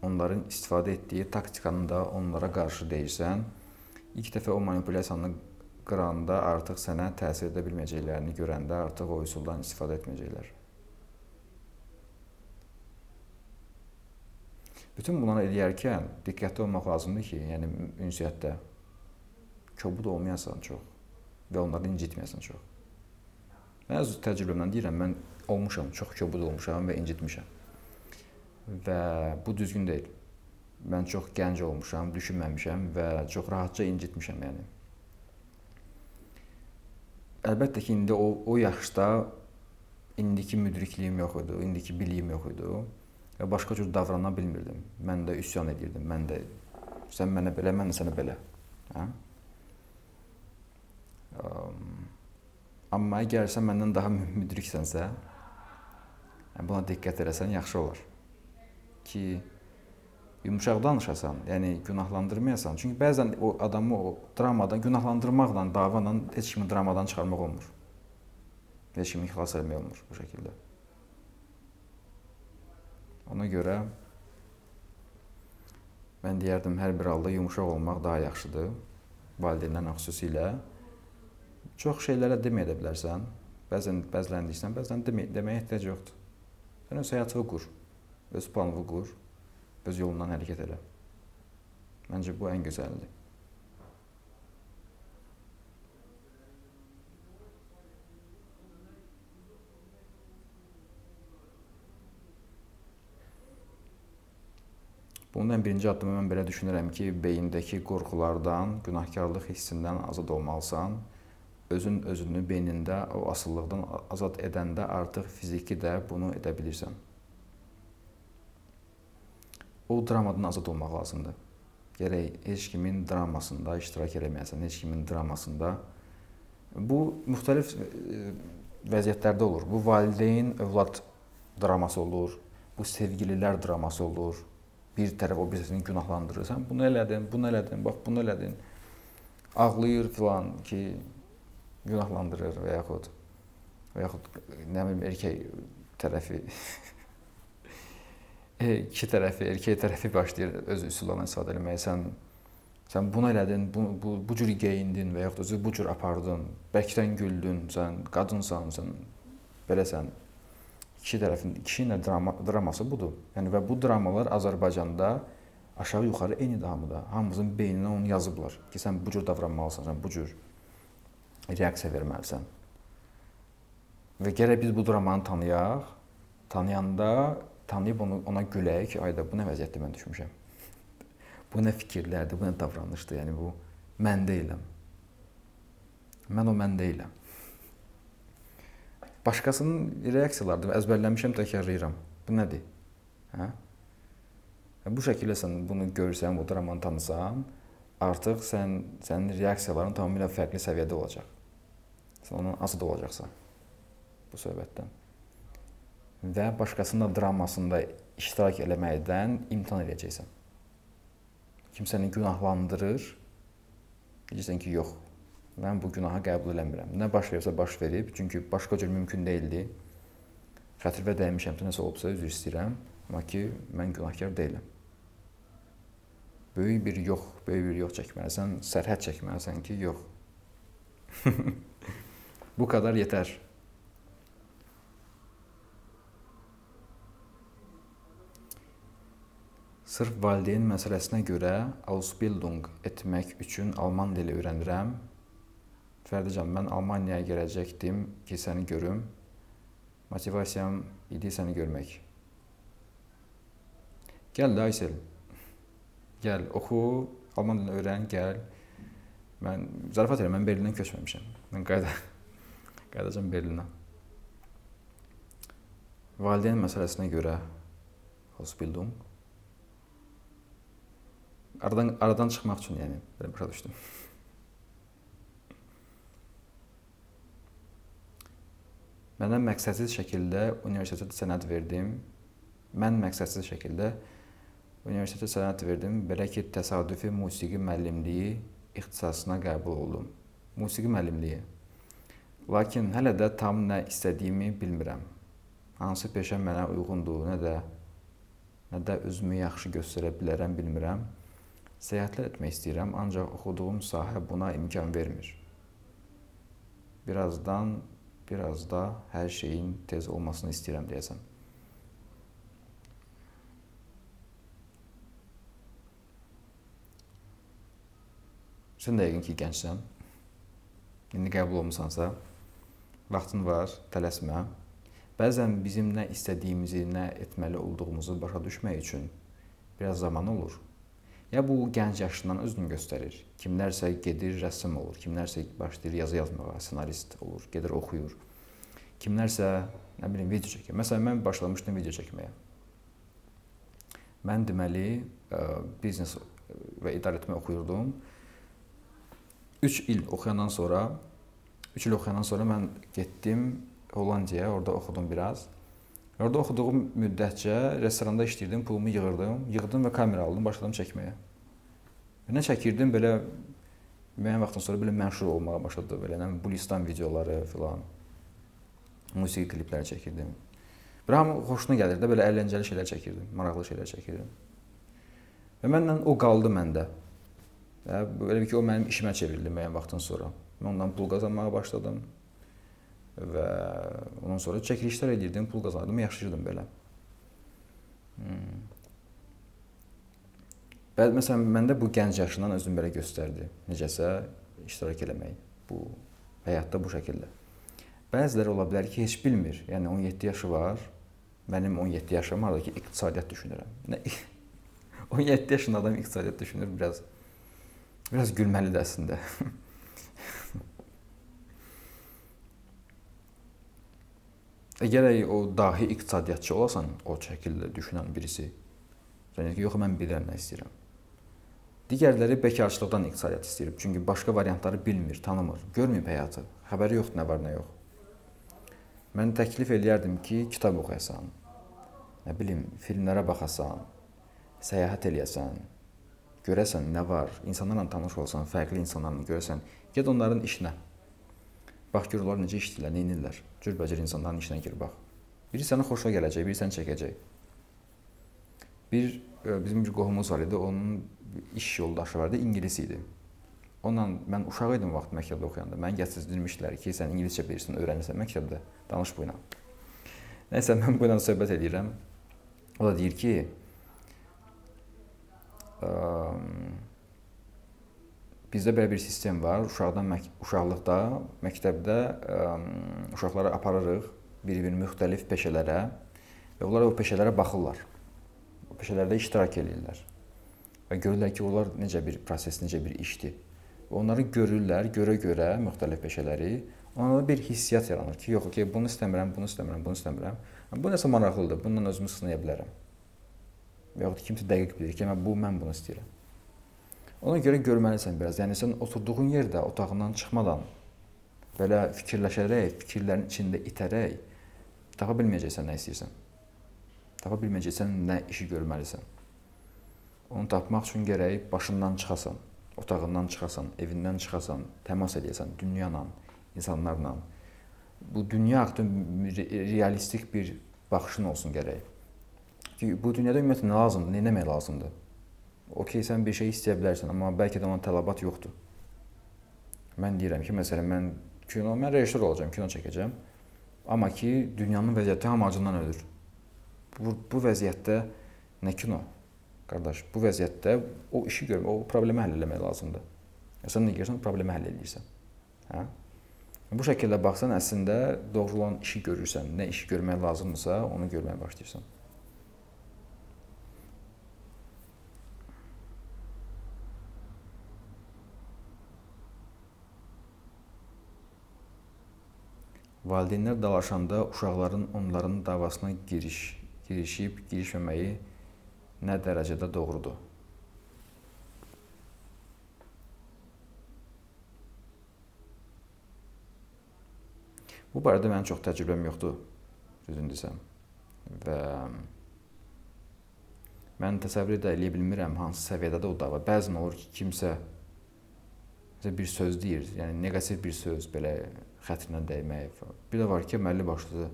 onların istifadə etdiyi taktikanı da onlara qarşı deyirsən. İlk dəfə o manipulyasiyanı qıranda artıq sənə təsir edə bilməyəcəklərini görəndə artıq o üsuldan istifadə etməyəcəklər. Bütün bunları eləyərkən diqqətli olmaq lazımdır ki, yəni ünsiyyətdə kobud olmayasan çox və onları incitməyəsən çox. Mən öz təcrübəmdən deyirəm, mən olmuşam, çox kobud olmuşam və incitmişəm. Və bu düzgün deyil. Mən çox gənc olmuşam, düşünməmişəm və çox rahatca incitmişəm, yəni. Əlbəttə ki, indi o o yaşda indiki müdrikliyim yox idi, indiki biliyim yox idi və başqa cür davrana bilmirdim. Mən də üsyan edirdim. Mən də sən mənə belə, mən də sənə belə. Hə? Amma əgər sən məndən daha müdriksənsə, yəni buna diqqət eləsən yaxşı olar. Ki yumşaq danışasan, yəni günahlandırmayasan. Çünki bəzən o adamı o dramadan günahlandırmaqla, davayla heç kimi dramadan çıxarmaq olmur. Heç kimi xilas etmək olmur bu şəkildə. Ona görə mən deyərdim hər bir halda yumşaq olmaq daha yaxşıdır. Valideynlərlə xüsusilə çox şeylərə deməyə də bilərsən. Bəzən deyirsən, bəzən demə, deməyə ehtiyac yoxdur. Sən öz həyatını qur. Öz planını qur. Öz yolundan hərəkət elə. Məncə bu ən gözəlidir. Bunun ən birinci addımı mən belə düşünürəm ki, beyindəki qorxulardan, günahkarlıq hissindən azad olmalısan özün özünü beynində o asılılıqdan azad edəndə artıq fiziki də bunu edə bilirsən. O dramadan azad olmaq lazımdır. Gərək heç kimin dramasında iştirak eləməyəsən, heç kimin dramasında. Bu müxtəlif vəziyyətlərdə olur. Bu valideyn övlad draması olur. Bu sevgililər draması olur. Bir tərəf o birisini günahlandırır. Sən bunu elədin, bunu elədin, bax bunu elədin. Ağlayır filan ki, günahlandırır və yaxud və yaxud nə bilim erkək tərəfi iki tərəfi, erkək tərəfi başlayır öz üsullarından istifadə etməyə. Sən sən bunu elədin, bu bu bu cür geyindin və yaxud özü bu cür apardın, bərkdən güldün, sən qadınsan, sən beləsən. İki tərəfin ikisinin drama draması budur. Yəni və bu dramalar Azərbaycanda aşağı-yuxarı eyni damıda. Hamımızın beyninə onu yazıblar ki, sən bu cür davranmalısan, sən bu cür reaksiya verməlisən. Və gərək biz bu dramanı tanıyaq. Tanıyanda tanıyıb onu ona gülək ki, ayda bu nə vəziyyətdə mən düşmüşəm. Bu nə fikirlərdir, bu nə davranışdır. Yəni bu mən deyiləm. Mən o mən deyiləm. Başqasının reaksiyalarıdır. Əzbərləmişəm, təkrarlayıram. Bu nədir? Hə? Bu şəkildə sən bunu görsən, bu dramanı tanısan, artıq sən sənin reaksiyaların tamamilə fərqli səviyyədə olacaq. Sən ondan asılı olacaqsan bu söhbətdən. Və başqasının da dramasında iştirak eləməkdən imtina edəcəksən. Kimsəni günahlandırır. Deyirsən ki, yox. Mən bu günahı qəbul eləmirəm. Nə baş versə baş verib, çünki başqa cür mümkün deyildi. Xətirvə dəymişəmsə, nəsə olubsa üzr istəyirəm, amma ki, mən günahkar deyiləm. Böyük bir yox, böyük bir yox çəkməlisən, sərhəd çəkməlisən ki, yox. bu qədər yetər. Sırf valideyn məsələsinə görə Ausbildung etmək üçün alman dili öyrənirəm. Fərdican, mən Almaniyaya gələcəkdim ki, səni görüm. Motivasiyam idi səni görmək. Gəl də Aysel. Gəl, oxu, alman dilini öyrən, gəl. Mən zarafat edirəm, mən Berlindən köçməmişəm. Mən qayda qayıdacam Berlinə. Valideyn məsələsinə görə Ausbildung Aradan aradan çıxmaq üçün, yəni belə başa düşdüm. Mənə məqsədsiz şəkildə universitetə sənəd verdim. Mən məqsədsiz şəkildə universitetə sənəd verdim. Belə ki, təsadüfi musiqi müəllimliyi ixtisasına qəbul oldum. Musiqi müəllimliyi. Lakin hələ də tam nə istədiyimi bilmirəm. Hansı peşə mənə uyğundur, nə də nə də özümü yaxşı göstərə bilərəm bilmirəm. Səyahətlər etmək istəyirəm, ancaq oxuduğum sahə buna imkan vermir. Birazdan, biraz da hər şeyin tez olmasını istəyirəm deyəsən. Sən də yəqin ki, gəncsən. İndi qəbul olmusansa, vaxtın var, tələsmə. Bəzən bizim nə istədiyimizi, nə etməli olduğumuzu başa düşmək üçün biraz zaman olur. Ya bu gənc yaşından özünü göstərir. Kimlərsə gedir rəssam olur, kimlərsə başlayır yazı yazmağa, ssenarist olur, gedir oxuyur. Kimlərsə nə bilim video çəkir. Məsələn mən başlamışdım video çəkməyə. Mən deməli ə, biznes və idarə etmə oxuyurdum. 3 il oxuyandan sonra 3 il oxuyandan sonra mən getdim Hollandiyaya, orada oxudum biraz. Orada oxuduğum müddətcə restoranda işləyirdim, pulumu yığırdım, yığdım və kamera aldım, başladım çəkməyə. Nə çəkirdim belə müəyyən vaxtdan sonra belə məşhur olmağa başladı, belə nə Bulistan videoları filan. Musiqi klipləri çəkirdim. Bir hamı xoşuna gəlirdi, belə əyləncəli şeylər çəkirdim, maraqlı şeylər çəkirdim. Və məndən o qaldı məndə. Və belə ki, o mənim işimə çevrildi müəyyən vaxtdan sonra. Mən ondan pul qazanmağa başladım və ondan sonra çəkilişlər edirdim, pul qazanırdım, yaşayırdım belə. Hmm. Və məsələn məndə bu gənc yaşından özünü belə göstərdi. Necəsə iştirak eləmək bu həyatda bu şəkildə. Bəziləri ola bilər ki, heç bilmir. Yəni 17 yaşı var. Mənim 17 yaşım var ki, iqtisadiyyat düşünürəm. Nə 17 yaşında adam iqtisadiyyat düşünür biraz biraz gülməlidir əslində. Əgər o dahi iqtisadiyyatçı olasan, o şəkildə düşünən birisi, yəni ki, yox mən bilirəm nə istəyirəm. Digərləri bekarçılıqdan iqtisadiyyat istəyir. Çünki başqa variantları bilmir, tanımır, görməyib həyatı. Xəbəri yoxdur nə var, nə yox. Mən təklif eləyərdim ki, kitab oxuyasan. Nə bilim, filmlərə baxasan, səyahət eləyəsən, görəsən nə var, insanlarla tanış olsan, fərqli insanlarla görəsən, get onların işinə. Bax gör onlar necə işləyirlər, nə edirlər. Cürbəcür insanların işinə gir bax. Biri sənə xoşuna gələcək, biri səni çəkəcək. Bir e, bizim bir qohumumuz var idi, onun iş yoldaşı vardı, ingilis idi. Onunla mən uşaq idim vaxt məktəbdə oxuyanda. Məni gətirdirmişdilər ki, sən ingiliscə bilirsən, öyrənirsən məktəbdə, danış bu ilə. Nəsə mən bu ilə söhbət edirəm. O da deyir ki, ə, Bizdə belə bir sistem var. Uşaqdan uşaqlıqda məktəbdə ə, uşaqları aparırıq bir-bir müxtəlif peşələrə. və onlar o peşələrə baxırlar. O peşələrdə iştirak edirlər. Və görürlər ki, onlar necə bir proses, necə bir işdir. Və onları görürlər, görə-görə müxtəlif peşələri, onlarda bir hissiyat yaranır ki, yox, okey, bunu istəmirəm, bunu istəmirəm, bunu istəmirəm. Bu nəsə maraqlıdır, bununla özümü sınaya bilərəm. Və yaxud kimsə dəqiq bilir ki, mən bu mən bunu istəyirəm. Ona görə görməlisən biraz. Yəni sən oturduğun yerdə otağından çıxmadan belə fikirləşərək, fikirlərin içində itərək tapa bilməyəcəksən nə istəyirsən. Tapa bilməyəcəksən nə işi görməlisən. Onu tapmaq üçün gərək başından çıxasan, otağından çıxasan, evindən çıxasan, təmas edəsən dünya ilə, insanlarla. Bu dünya haqqında realistik bir baxışın olsun gərək. Ki bu dünyada ümumiyyətlə nə lazımdır, nə etmək lazımdır? Okey sən bir şey istəyə bilərsən, amma bəlkə də ona tələbat yoxdur. Mən deyirəm ki, məsələn mən kino, mən rejissor olacağam, kino çəkəcəm. Amma ki, dünyanın vəziyyəti hamı acından ölür. Bu, bu vəziyyətdə nə kino? Qardaş, bu vəziyyətdə o işi görmək, o problemi həll etmək lazımdır. Ya sən nə edirsən, problemi həll edirsən. Hə? Bu şəkildə baxsan, əslində doğru olan işi görürsən. Nə işi görmək lazımdırsa, onu görməyə başlayırsan. Valideynlər dalaşanda uşaqların onların davasına giriş, girişib girişməməyi nə dərəcədə doğrudur? Bu barədə mənim çox təcrübəm yoxdur, düzünü desəm. Və mən təsəvvür edə bilmirəm hansı səviyyədə o dava. Bəzən olur ki, kimsə bir söz deyir, yəni neqativ bir söz belə xətrinə falan. Bir də var ki, əməlli başlı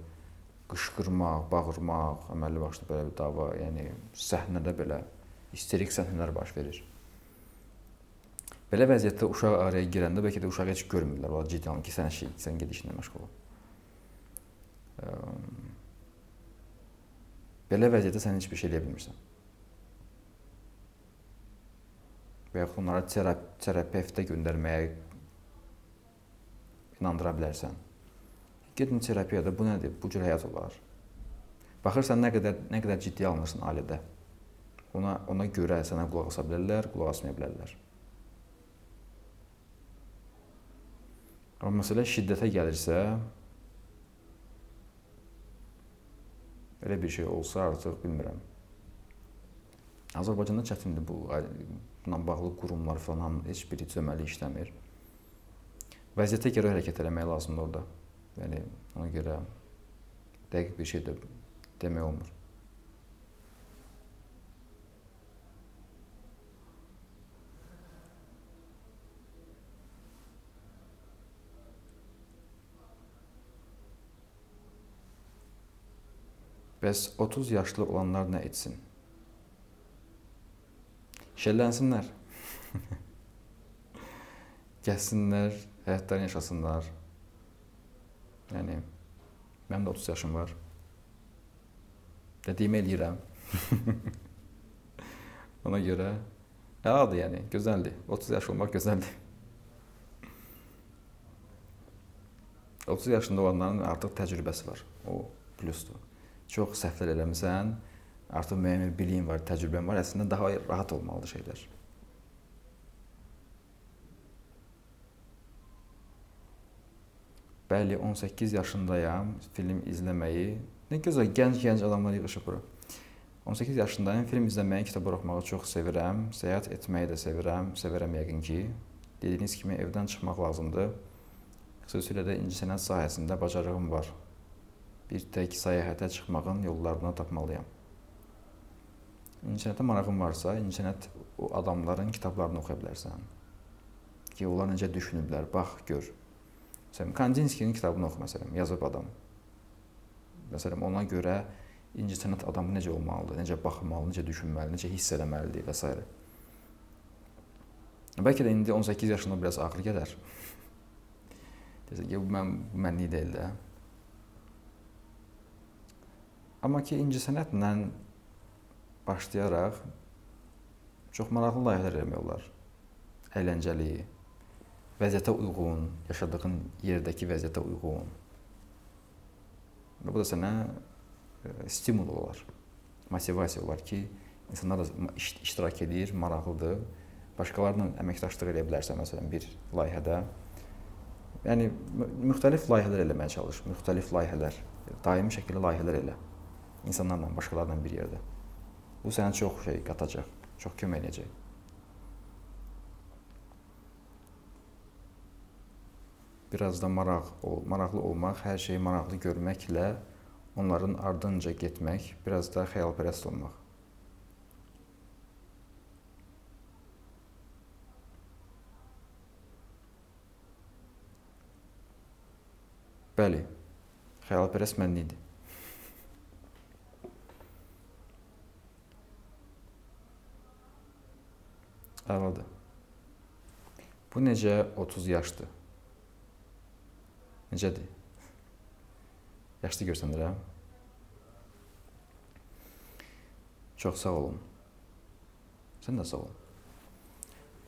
qışqırmaq, bağırmaq, əməlli başlı belə bir dava, yəni səhnədə belə isterik səhnələr baş verir. Belə vəziyyətdə uşaq araya girəndə bəlkə də uşağı heç görmürlər. O ciddi alın ki, sən şey, sən ged işinlə məşğul ol. Belə vəziyyətdə sən heç bir şey eləyə bilmirsən. Və yaxud onlara terapevtə göndərməyə inandıra bilərsən. Gedin terapiyada bu nədir? Bu cür həyat olar. Baxırsan nə qədər nə qədər ciddi alınırsan ailədə. Ona ona görə sənə qulaq asa bilərlər, qulaq asmaya bilərlər. Amma məsələ şiddətə gəlirsə, belə bir şey olsa artıq bilmirəm. Azərbaycanda çətindir bu. Bununla bağlı qurumlar falan heç biri cəməli işləmir vəziyyətə görə hərəkət eləmək lazımdır orada. Yəni ona görə dəqiq bir şey də demək olmur. Bəs 30 yaşlı olanlar nə etsin? Şəllənsinlər. Gəlsinlər, həyatlarını yaşasınlar. Yəni mənim də 30 yaşım var. Dediyimi eləyirəm. Ona görə əladır yəni, gözəldir. 30 yaş olmaq gözəldir. 30 yaşında olanların artıq təcrübəsi var. O plusdur. Çox səhvlər eləmisən, artıq müəyyən bir biliyin var, təcrübən var. Əslində daha rahat olmalıdır şeylər. Bəli, 18 yaşındayam. Film izləməyi. Nə gözəl gənc-gənc adamlar yığılıb bura. 18 yaşındayam. Film izləməyi, kitab oxumağı çox sevirəm. Səyahət etməyi də sevirəm. Sevirəm yəqin ki. Dediyiniz kimi evdən çıxmaq lazımdır. Xüsusilə də incəsənət sahəsində bacarığım var. Bir tək səyahətə çıxmağın yollarını tapmalıyam. İncəsənətə marağın varsa, incəsənət o adamların kitablarını oxuya bilərsən. Ki, onlar necə düşünüblər, bax, gör. Məsələn, Kandinskinin kitabını oxu məsələn, yazıb adam. Məsələn, ona görə incəsənət adamı necə olmalıdır, necə baxmalı, necə düşünməli, necə hiss etməlidir və s. Bəlkə də indi 18 yaşında biraz ağır gələr. Desə ki, bu mən bu mənlik deyil də. Amma ki, incəsənətlə başlayaraq çox maraqlı layihələr etmək olar. Əyləncəli, vəziyyətə uyğun, yaşadığın yerdəki vəziyyətə uyğun. Bu da sənə stimul olar. Motivasiya olar ki, insanlar da iştirak edir, maraqlıdır. Başqalarla əməkdaşlıq edə bilərsən məsələn bir layihədə. Yəni müxtəlif layihələr eləməyə çalış, müxtəlif layihələr, daimi şəkildə layihələr elə. İnsanlarla, başqalarla bir yerdə. Bu sənə çox şey qatacaq, çox kömək edəcək. Biraz da maraq, maraqlı olmaq, hər şeyi maraqlı görməklə onların ardınca getmək, biraz da xəyalpərəst olmaq. Bəli. Xəyalpərəst mən idi. Əladır. Bu necə 30 yaşdır? Necədir? Yaşlı görsənirəm. Çox sağ olun. Sən də sağ ol.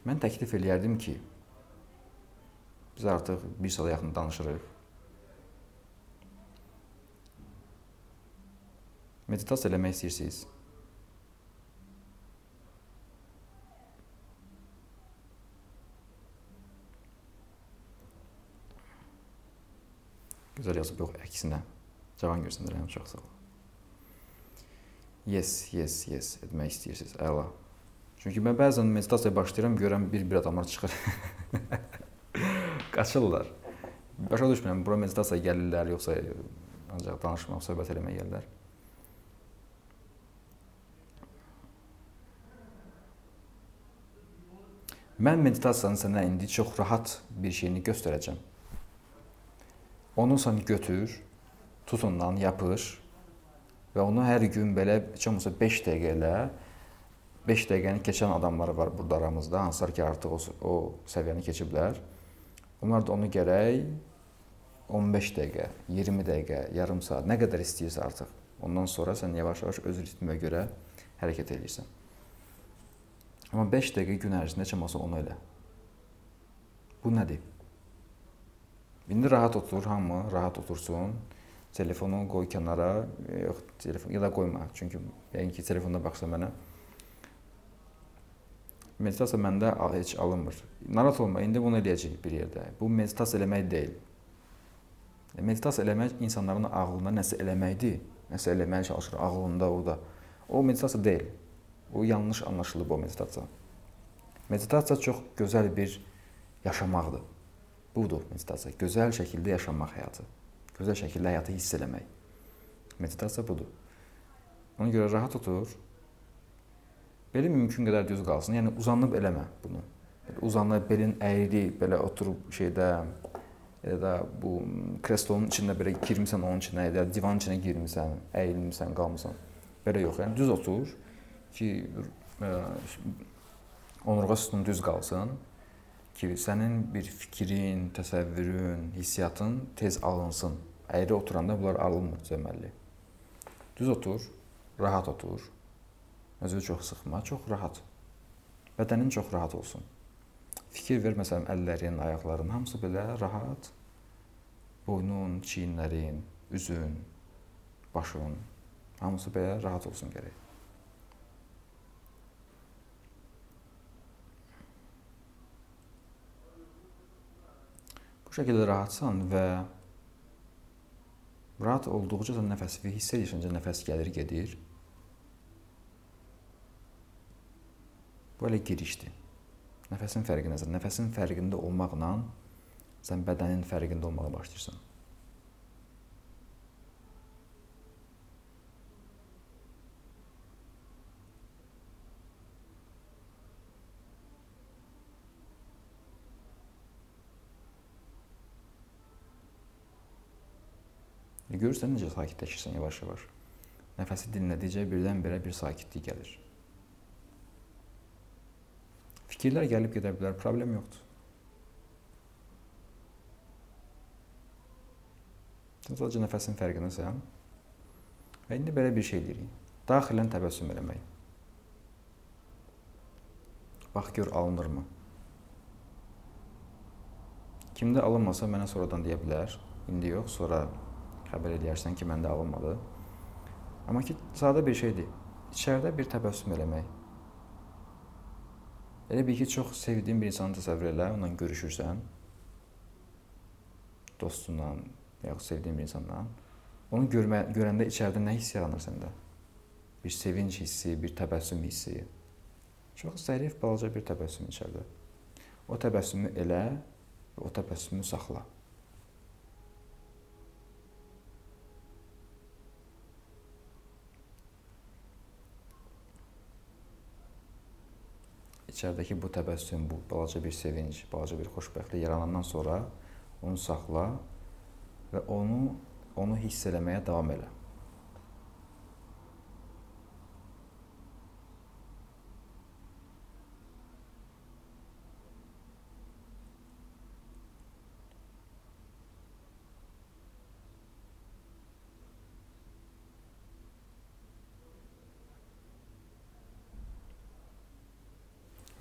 Mən təklif eləyərdim ki, biz artıq bir saata yaxın danışırıq. Meditasiya eləmək istəyirsiniz? Gözəl yazıb yox, əksinə. Cavan göstərirəm, çox sağ ol. Yes, yes, yes etmək istəyirsiniz. Əla. Çünki mən bəzən meditasiyaya başlayıram, görürəm bir-bir adamlar çıxır. Qaçırlar. Başa düşmürəm, bura meditasiya gəlirlər, yoxsa ancaq danışmaq, söhbət eləməyə gəlirlər. Mən meditasiyanın sənə indi çox rahat bir şeyini göstərəcəm. Onu sən götür, tut ondan, yapış və onu hər gün belə heç olmasa 5 dəqiqə elə 5 dəqiqəni keçən adamlar var burada aramızda, hansılar ki, artıq o, o səviyyəni keçiblər. Onlar da onu gərək 15 dəqiqə, 20 dəqiqə, yarım saat, nə qədər istəyirsə artıq. Ondan sonra sən yavaş-yavaş öz ritminə görə hərəkət edirsən. Amma 5 dəqiqə gün ərzində heç olmasa onu elə. Bu nədir? İndi rahat otur, hamı rahat otursun. Telefonu qoy kənara, yox, telefon ya da qoyma. Çünki yəqin ki, telefonda baxsa mənə meditasiya məndə heç alınmır. Narahat olma, indi bunu eləyəcəyik bir yerdə. Bu meditasiya eləmək deyil. Meditasiya eləmək insanların ağlında nəsə eləməkdir. Nəsə eləməyə çalışır ağlında, orada. O meditasiya deyil. O yanlış anlaşılıb o meditasiya. Meditasiya çox gözəl bir yaşamaqdır. Budur meditasiya. Gözəl şəkildə yaşamaq həyatı. Gözəl şəkildə həyatı hiss eləmək. Meditasiya budur. Ona görə rahat otur. Belə mümkün qədər düz qalsın. Yəni uzanıb eləmə bunu. Belə uzanıb belin əyri, belə oturub şeydə ya da bu kreslonun içində belə girmisən onun içinə, ya divanın içinə girmisən, əyilmisən, qalmısan. Belə yox. Yəni düz otur ki, ə, onurğa sütunu düz qalsın ki, sənin bir fikrin, təsəvvürün, hissiyatın tez alınsın. Əyri oturanda bunlar alınmır deməli. Düz otur, rahat otur. Özünü çox sıxma, çox rahat. Bədənin çox rahat olsun. Fikir ver məsələn əllərin, ayaqların hamısı belə rahat. Boynun, çiyinlərin, üzün, başın hamısı belə rahat olsun gərək. Bu şəkildə rahatsan və rahat olduqca da nəfəsi hiss edirsən, nəfəs gəlir, gedir. Bu elə girişdir. Nəfəsin fərqinəsən. Nəfəsin fərqində olmaqla sən bədənin fərqində olmağa başlayırsan. Görürsən necə sakitləşirsən yavaş-yavaş. Nəfəsi dinlədikcə birdən-birə bir sakitlik gəlir. Fikirlər gəlib gedə bilər, problem yoxdur. Sən sadəcə nəfəsin fərqindəsən. Və indi belə bir şey edirik. Daxilən təbəssüm eləmək. Bax gör alınırmı? Kimdə alınmasa mənə sonradan deyə bilər. İndi yox, sonra xəbər eləyərsən ki, məndə alınmadı. Amma ki, sadə bir şeydir. İçəridə bir təbəssüm eləmək. Elə bil ki, çox sevdiyin bir insanı təsəvvür elə, onunla görüşürsən. Dostunla, yaxud sevdiyin bir insanla. Onu görmə, görəndə içəridə nə hiss yaranır səndə? Bir sevinc hissi, bir təbəssüm hissi. Çox zərif, balaca bir təbəssüm içəridə. O təbəssümü elə və o təbəssümü saxla. İçəridəki bu təbəssüm, bu balaca bir sevinc, balaca bir xoşbəxtlik yaranandan sonra onu saxla və onu onu hiss eləməyə davam elə.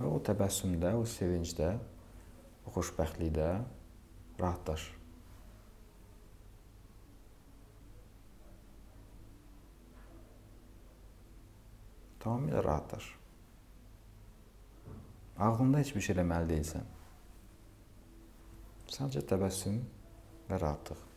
Və o təbəssümdə, o sevincdə, o xoşbəxtlikdə rahatlaş. Tamamilə rahatlaş. Ağlında heç bir şey eləməli deyilsən. Sadəcə təbəssüm və rahatlıq.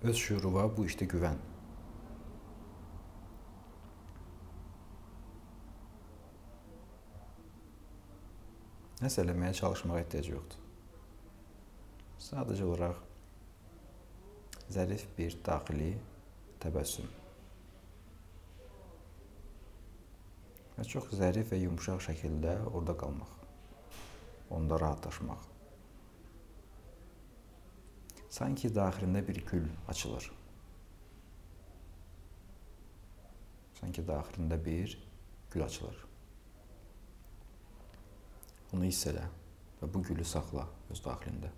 Öz şüuruna bu işdə güvən. Nəsə eləməyə çalışmağa ehtiyac yoxdur. Sadəcə olaraq zərif bir daxili təbəssüm. Və çox zərif və yumşaq şəkildə orada qalmaq. Onda rahatlaşmaq. Sanki daxilində bir gül açılır. Sanki daxilində bir gül açılır. Bunu hiss elə və bu gülü saxla öz daxilində.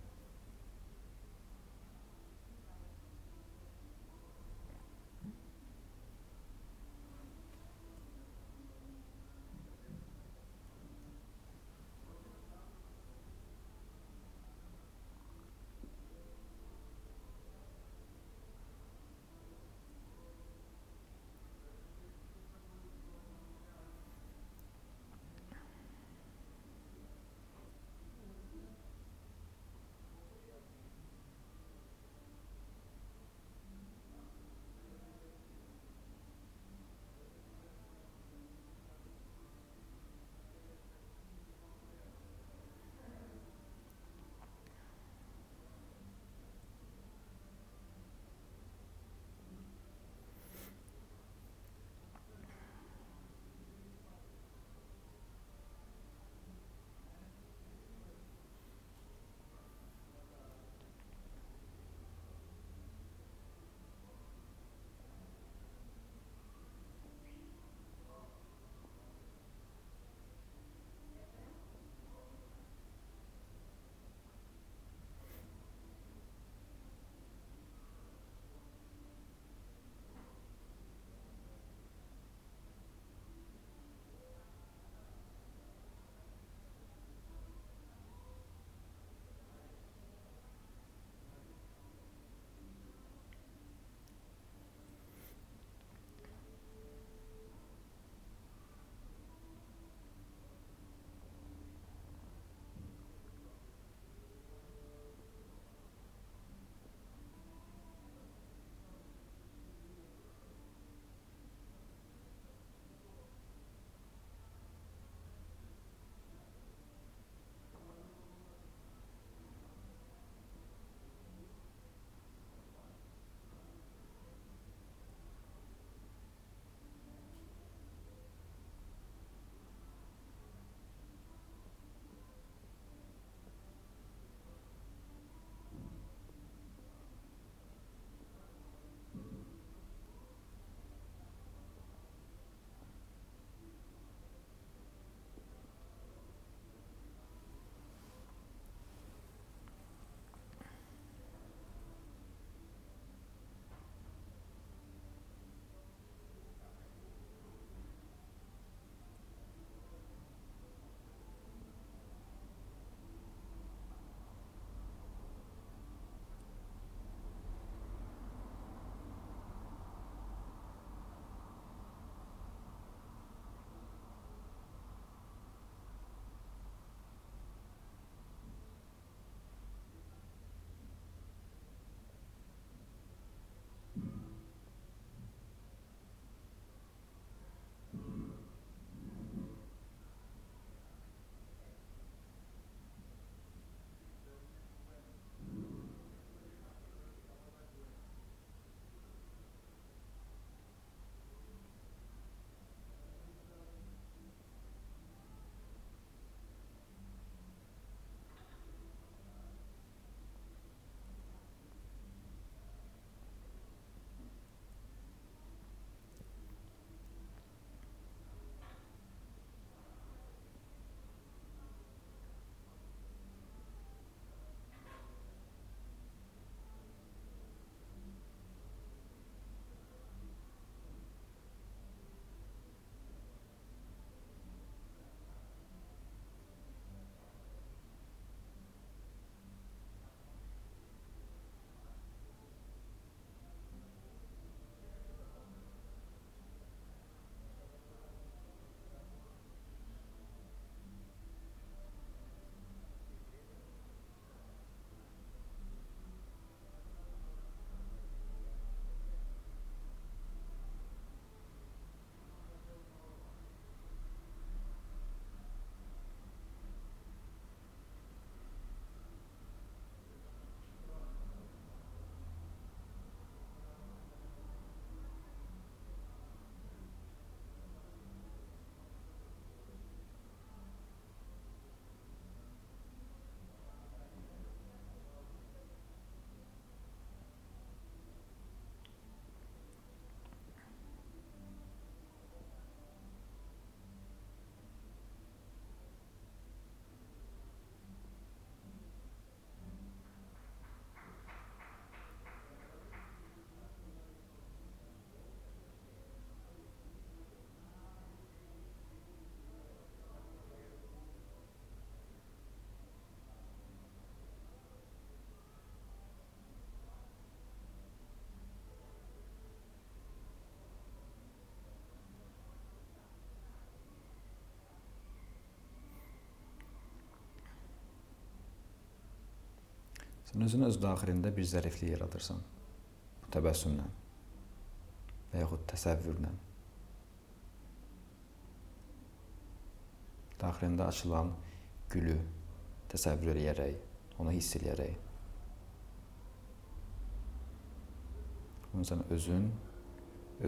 Sən özün öz daxilində bir zəriflik yaradırsan. Təbəssümlə və yaxud təsəvvürlə. Daxilində açılan gülü təsəvvür edərək, onu hiss edərək. Bunu sən özün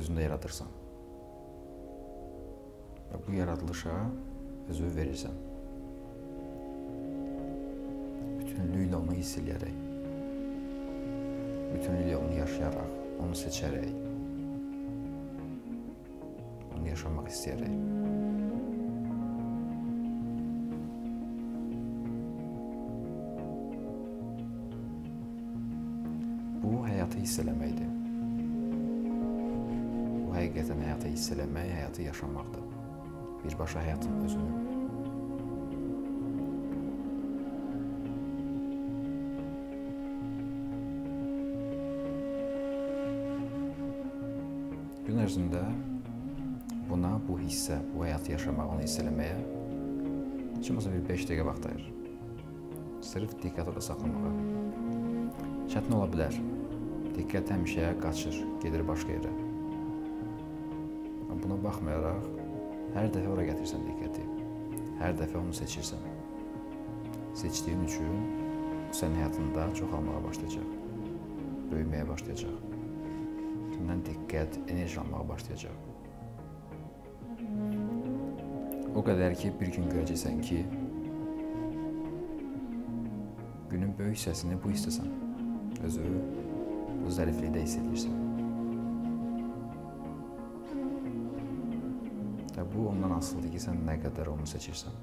özündə yaradırsan. Və bu yaradılışa özü verirsən. Bütünlüklə onu hiss edərək. Bütünlüklə onu yaşayaraq, onu seçərək. Onu yaşamaq istəyərək. Bu həyatı hiss eləməkdir. Bu həqiqətən həyatı hiss eləmək, həyatı yaşamaqdır. Birbaşa həyatın özünü. Ərzində buna, bu hissə, bu həyatı yaşamağa, onu hiss eləməyə heç olmasa bir 5 dəqiqə vaxt ayır. Sırf diqqət orada saxlamağa. Çətin ola bilər. Diqqət həmişə qaçır, gedir başqa yerə. Buna baxmayaraq, hər dəfə ora gətirsən diqqəti. Hər dəfə onu seçirsən. Seçdiyin üçün sənin həyatında çoxalmağa başlayacaq. Böyüməyə başlayacaq. Səndən diqqət, enerji almağa başlayacaq. O qədər ki, bir gün görəcəksən ki, günün böyük hissəsini bu hissəsən. Özü bu zəriflikdə hiss edirsən. Və bu ondan asılıdır ki, sən nə qədər onu seçirsən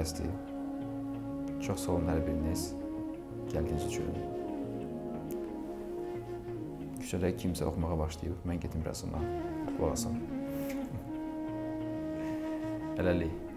Bəsdir. Çox sağ olun hər biriniz gəldiyiniz üçün. Küçədə kimsə oxumağa başlayıb, mən gedim biraz ona qulaq asım. Hələlik.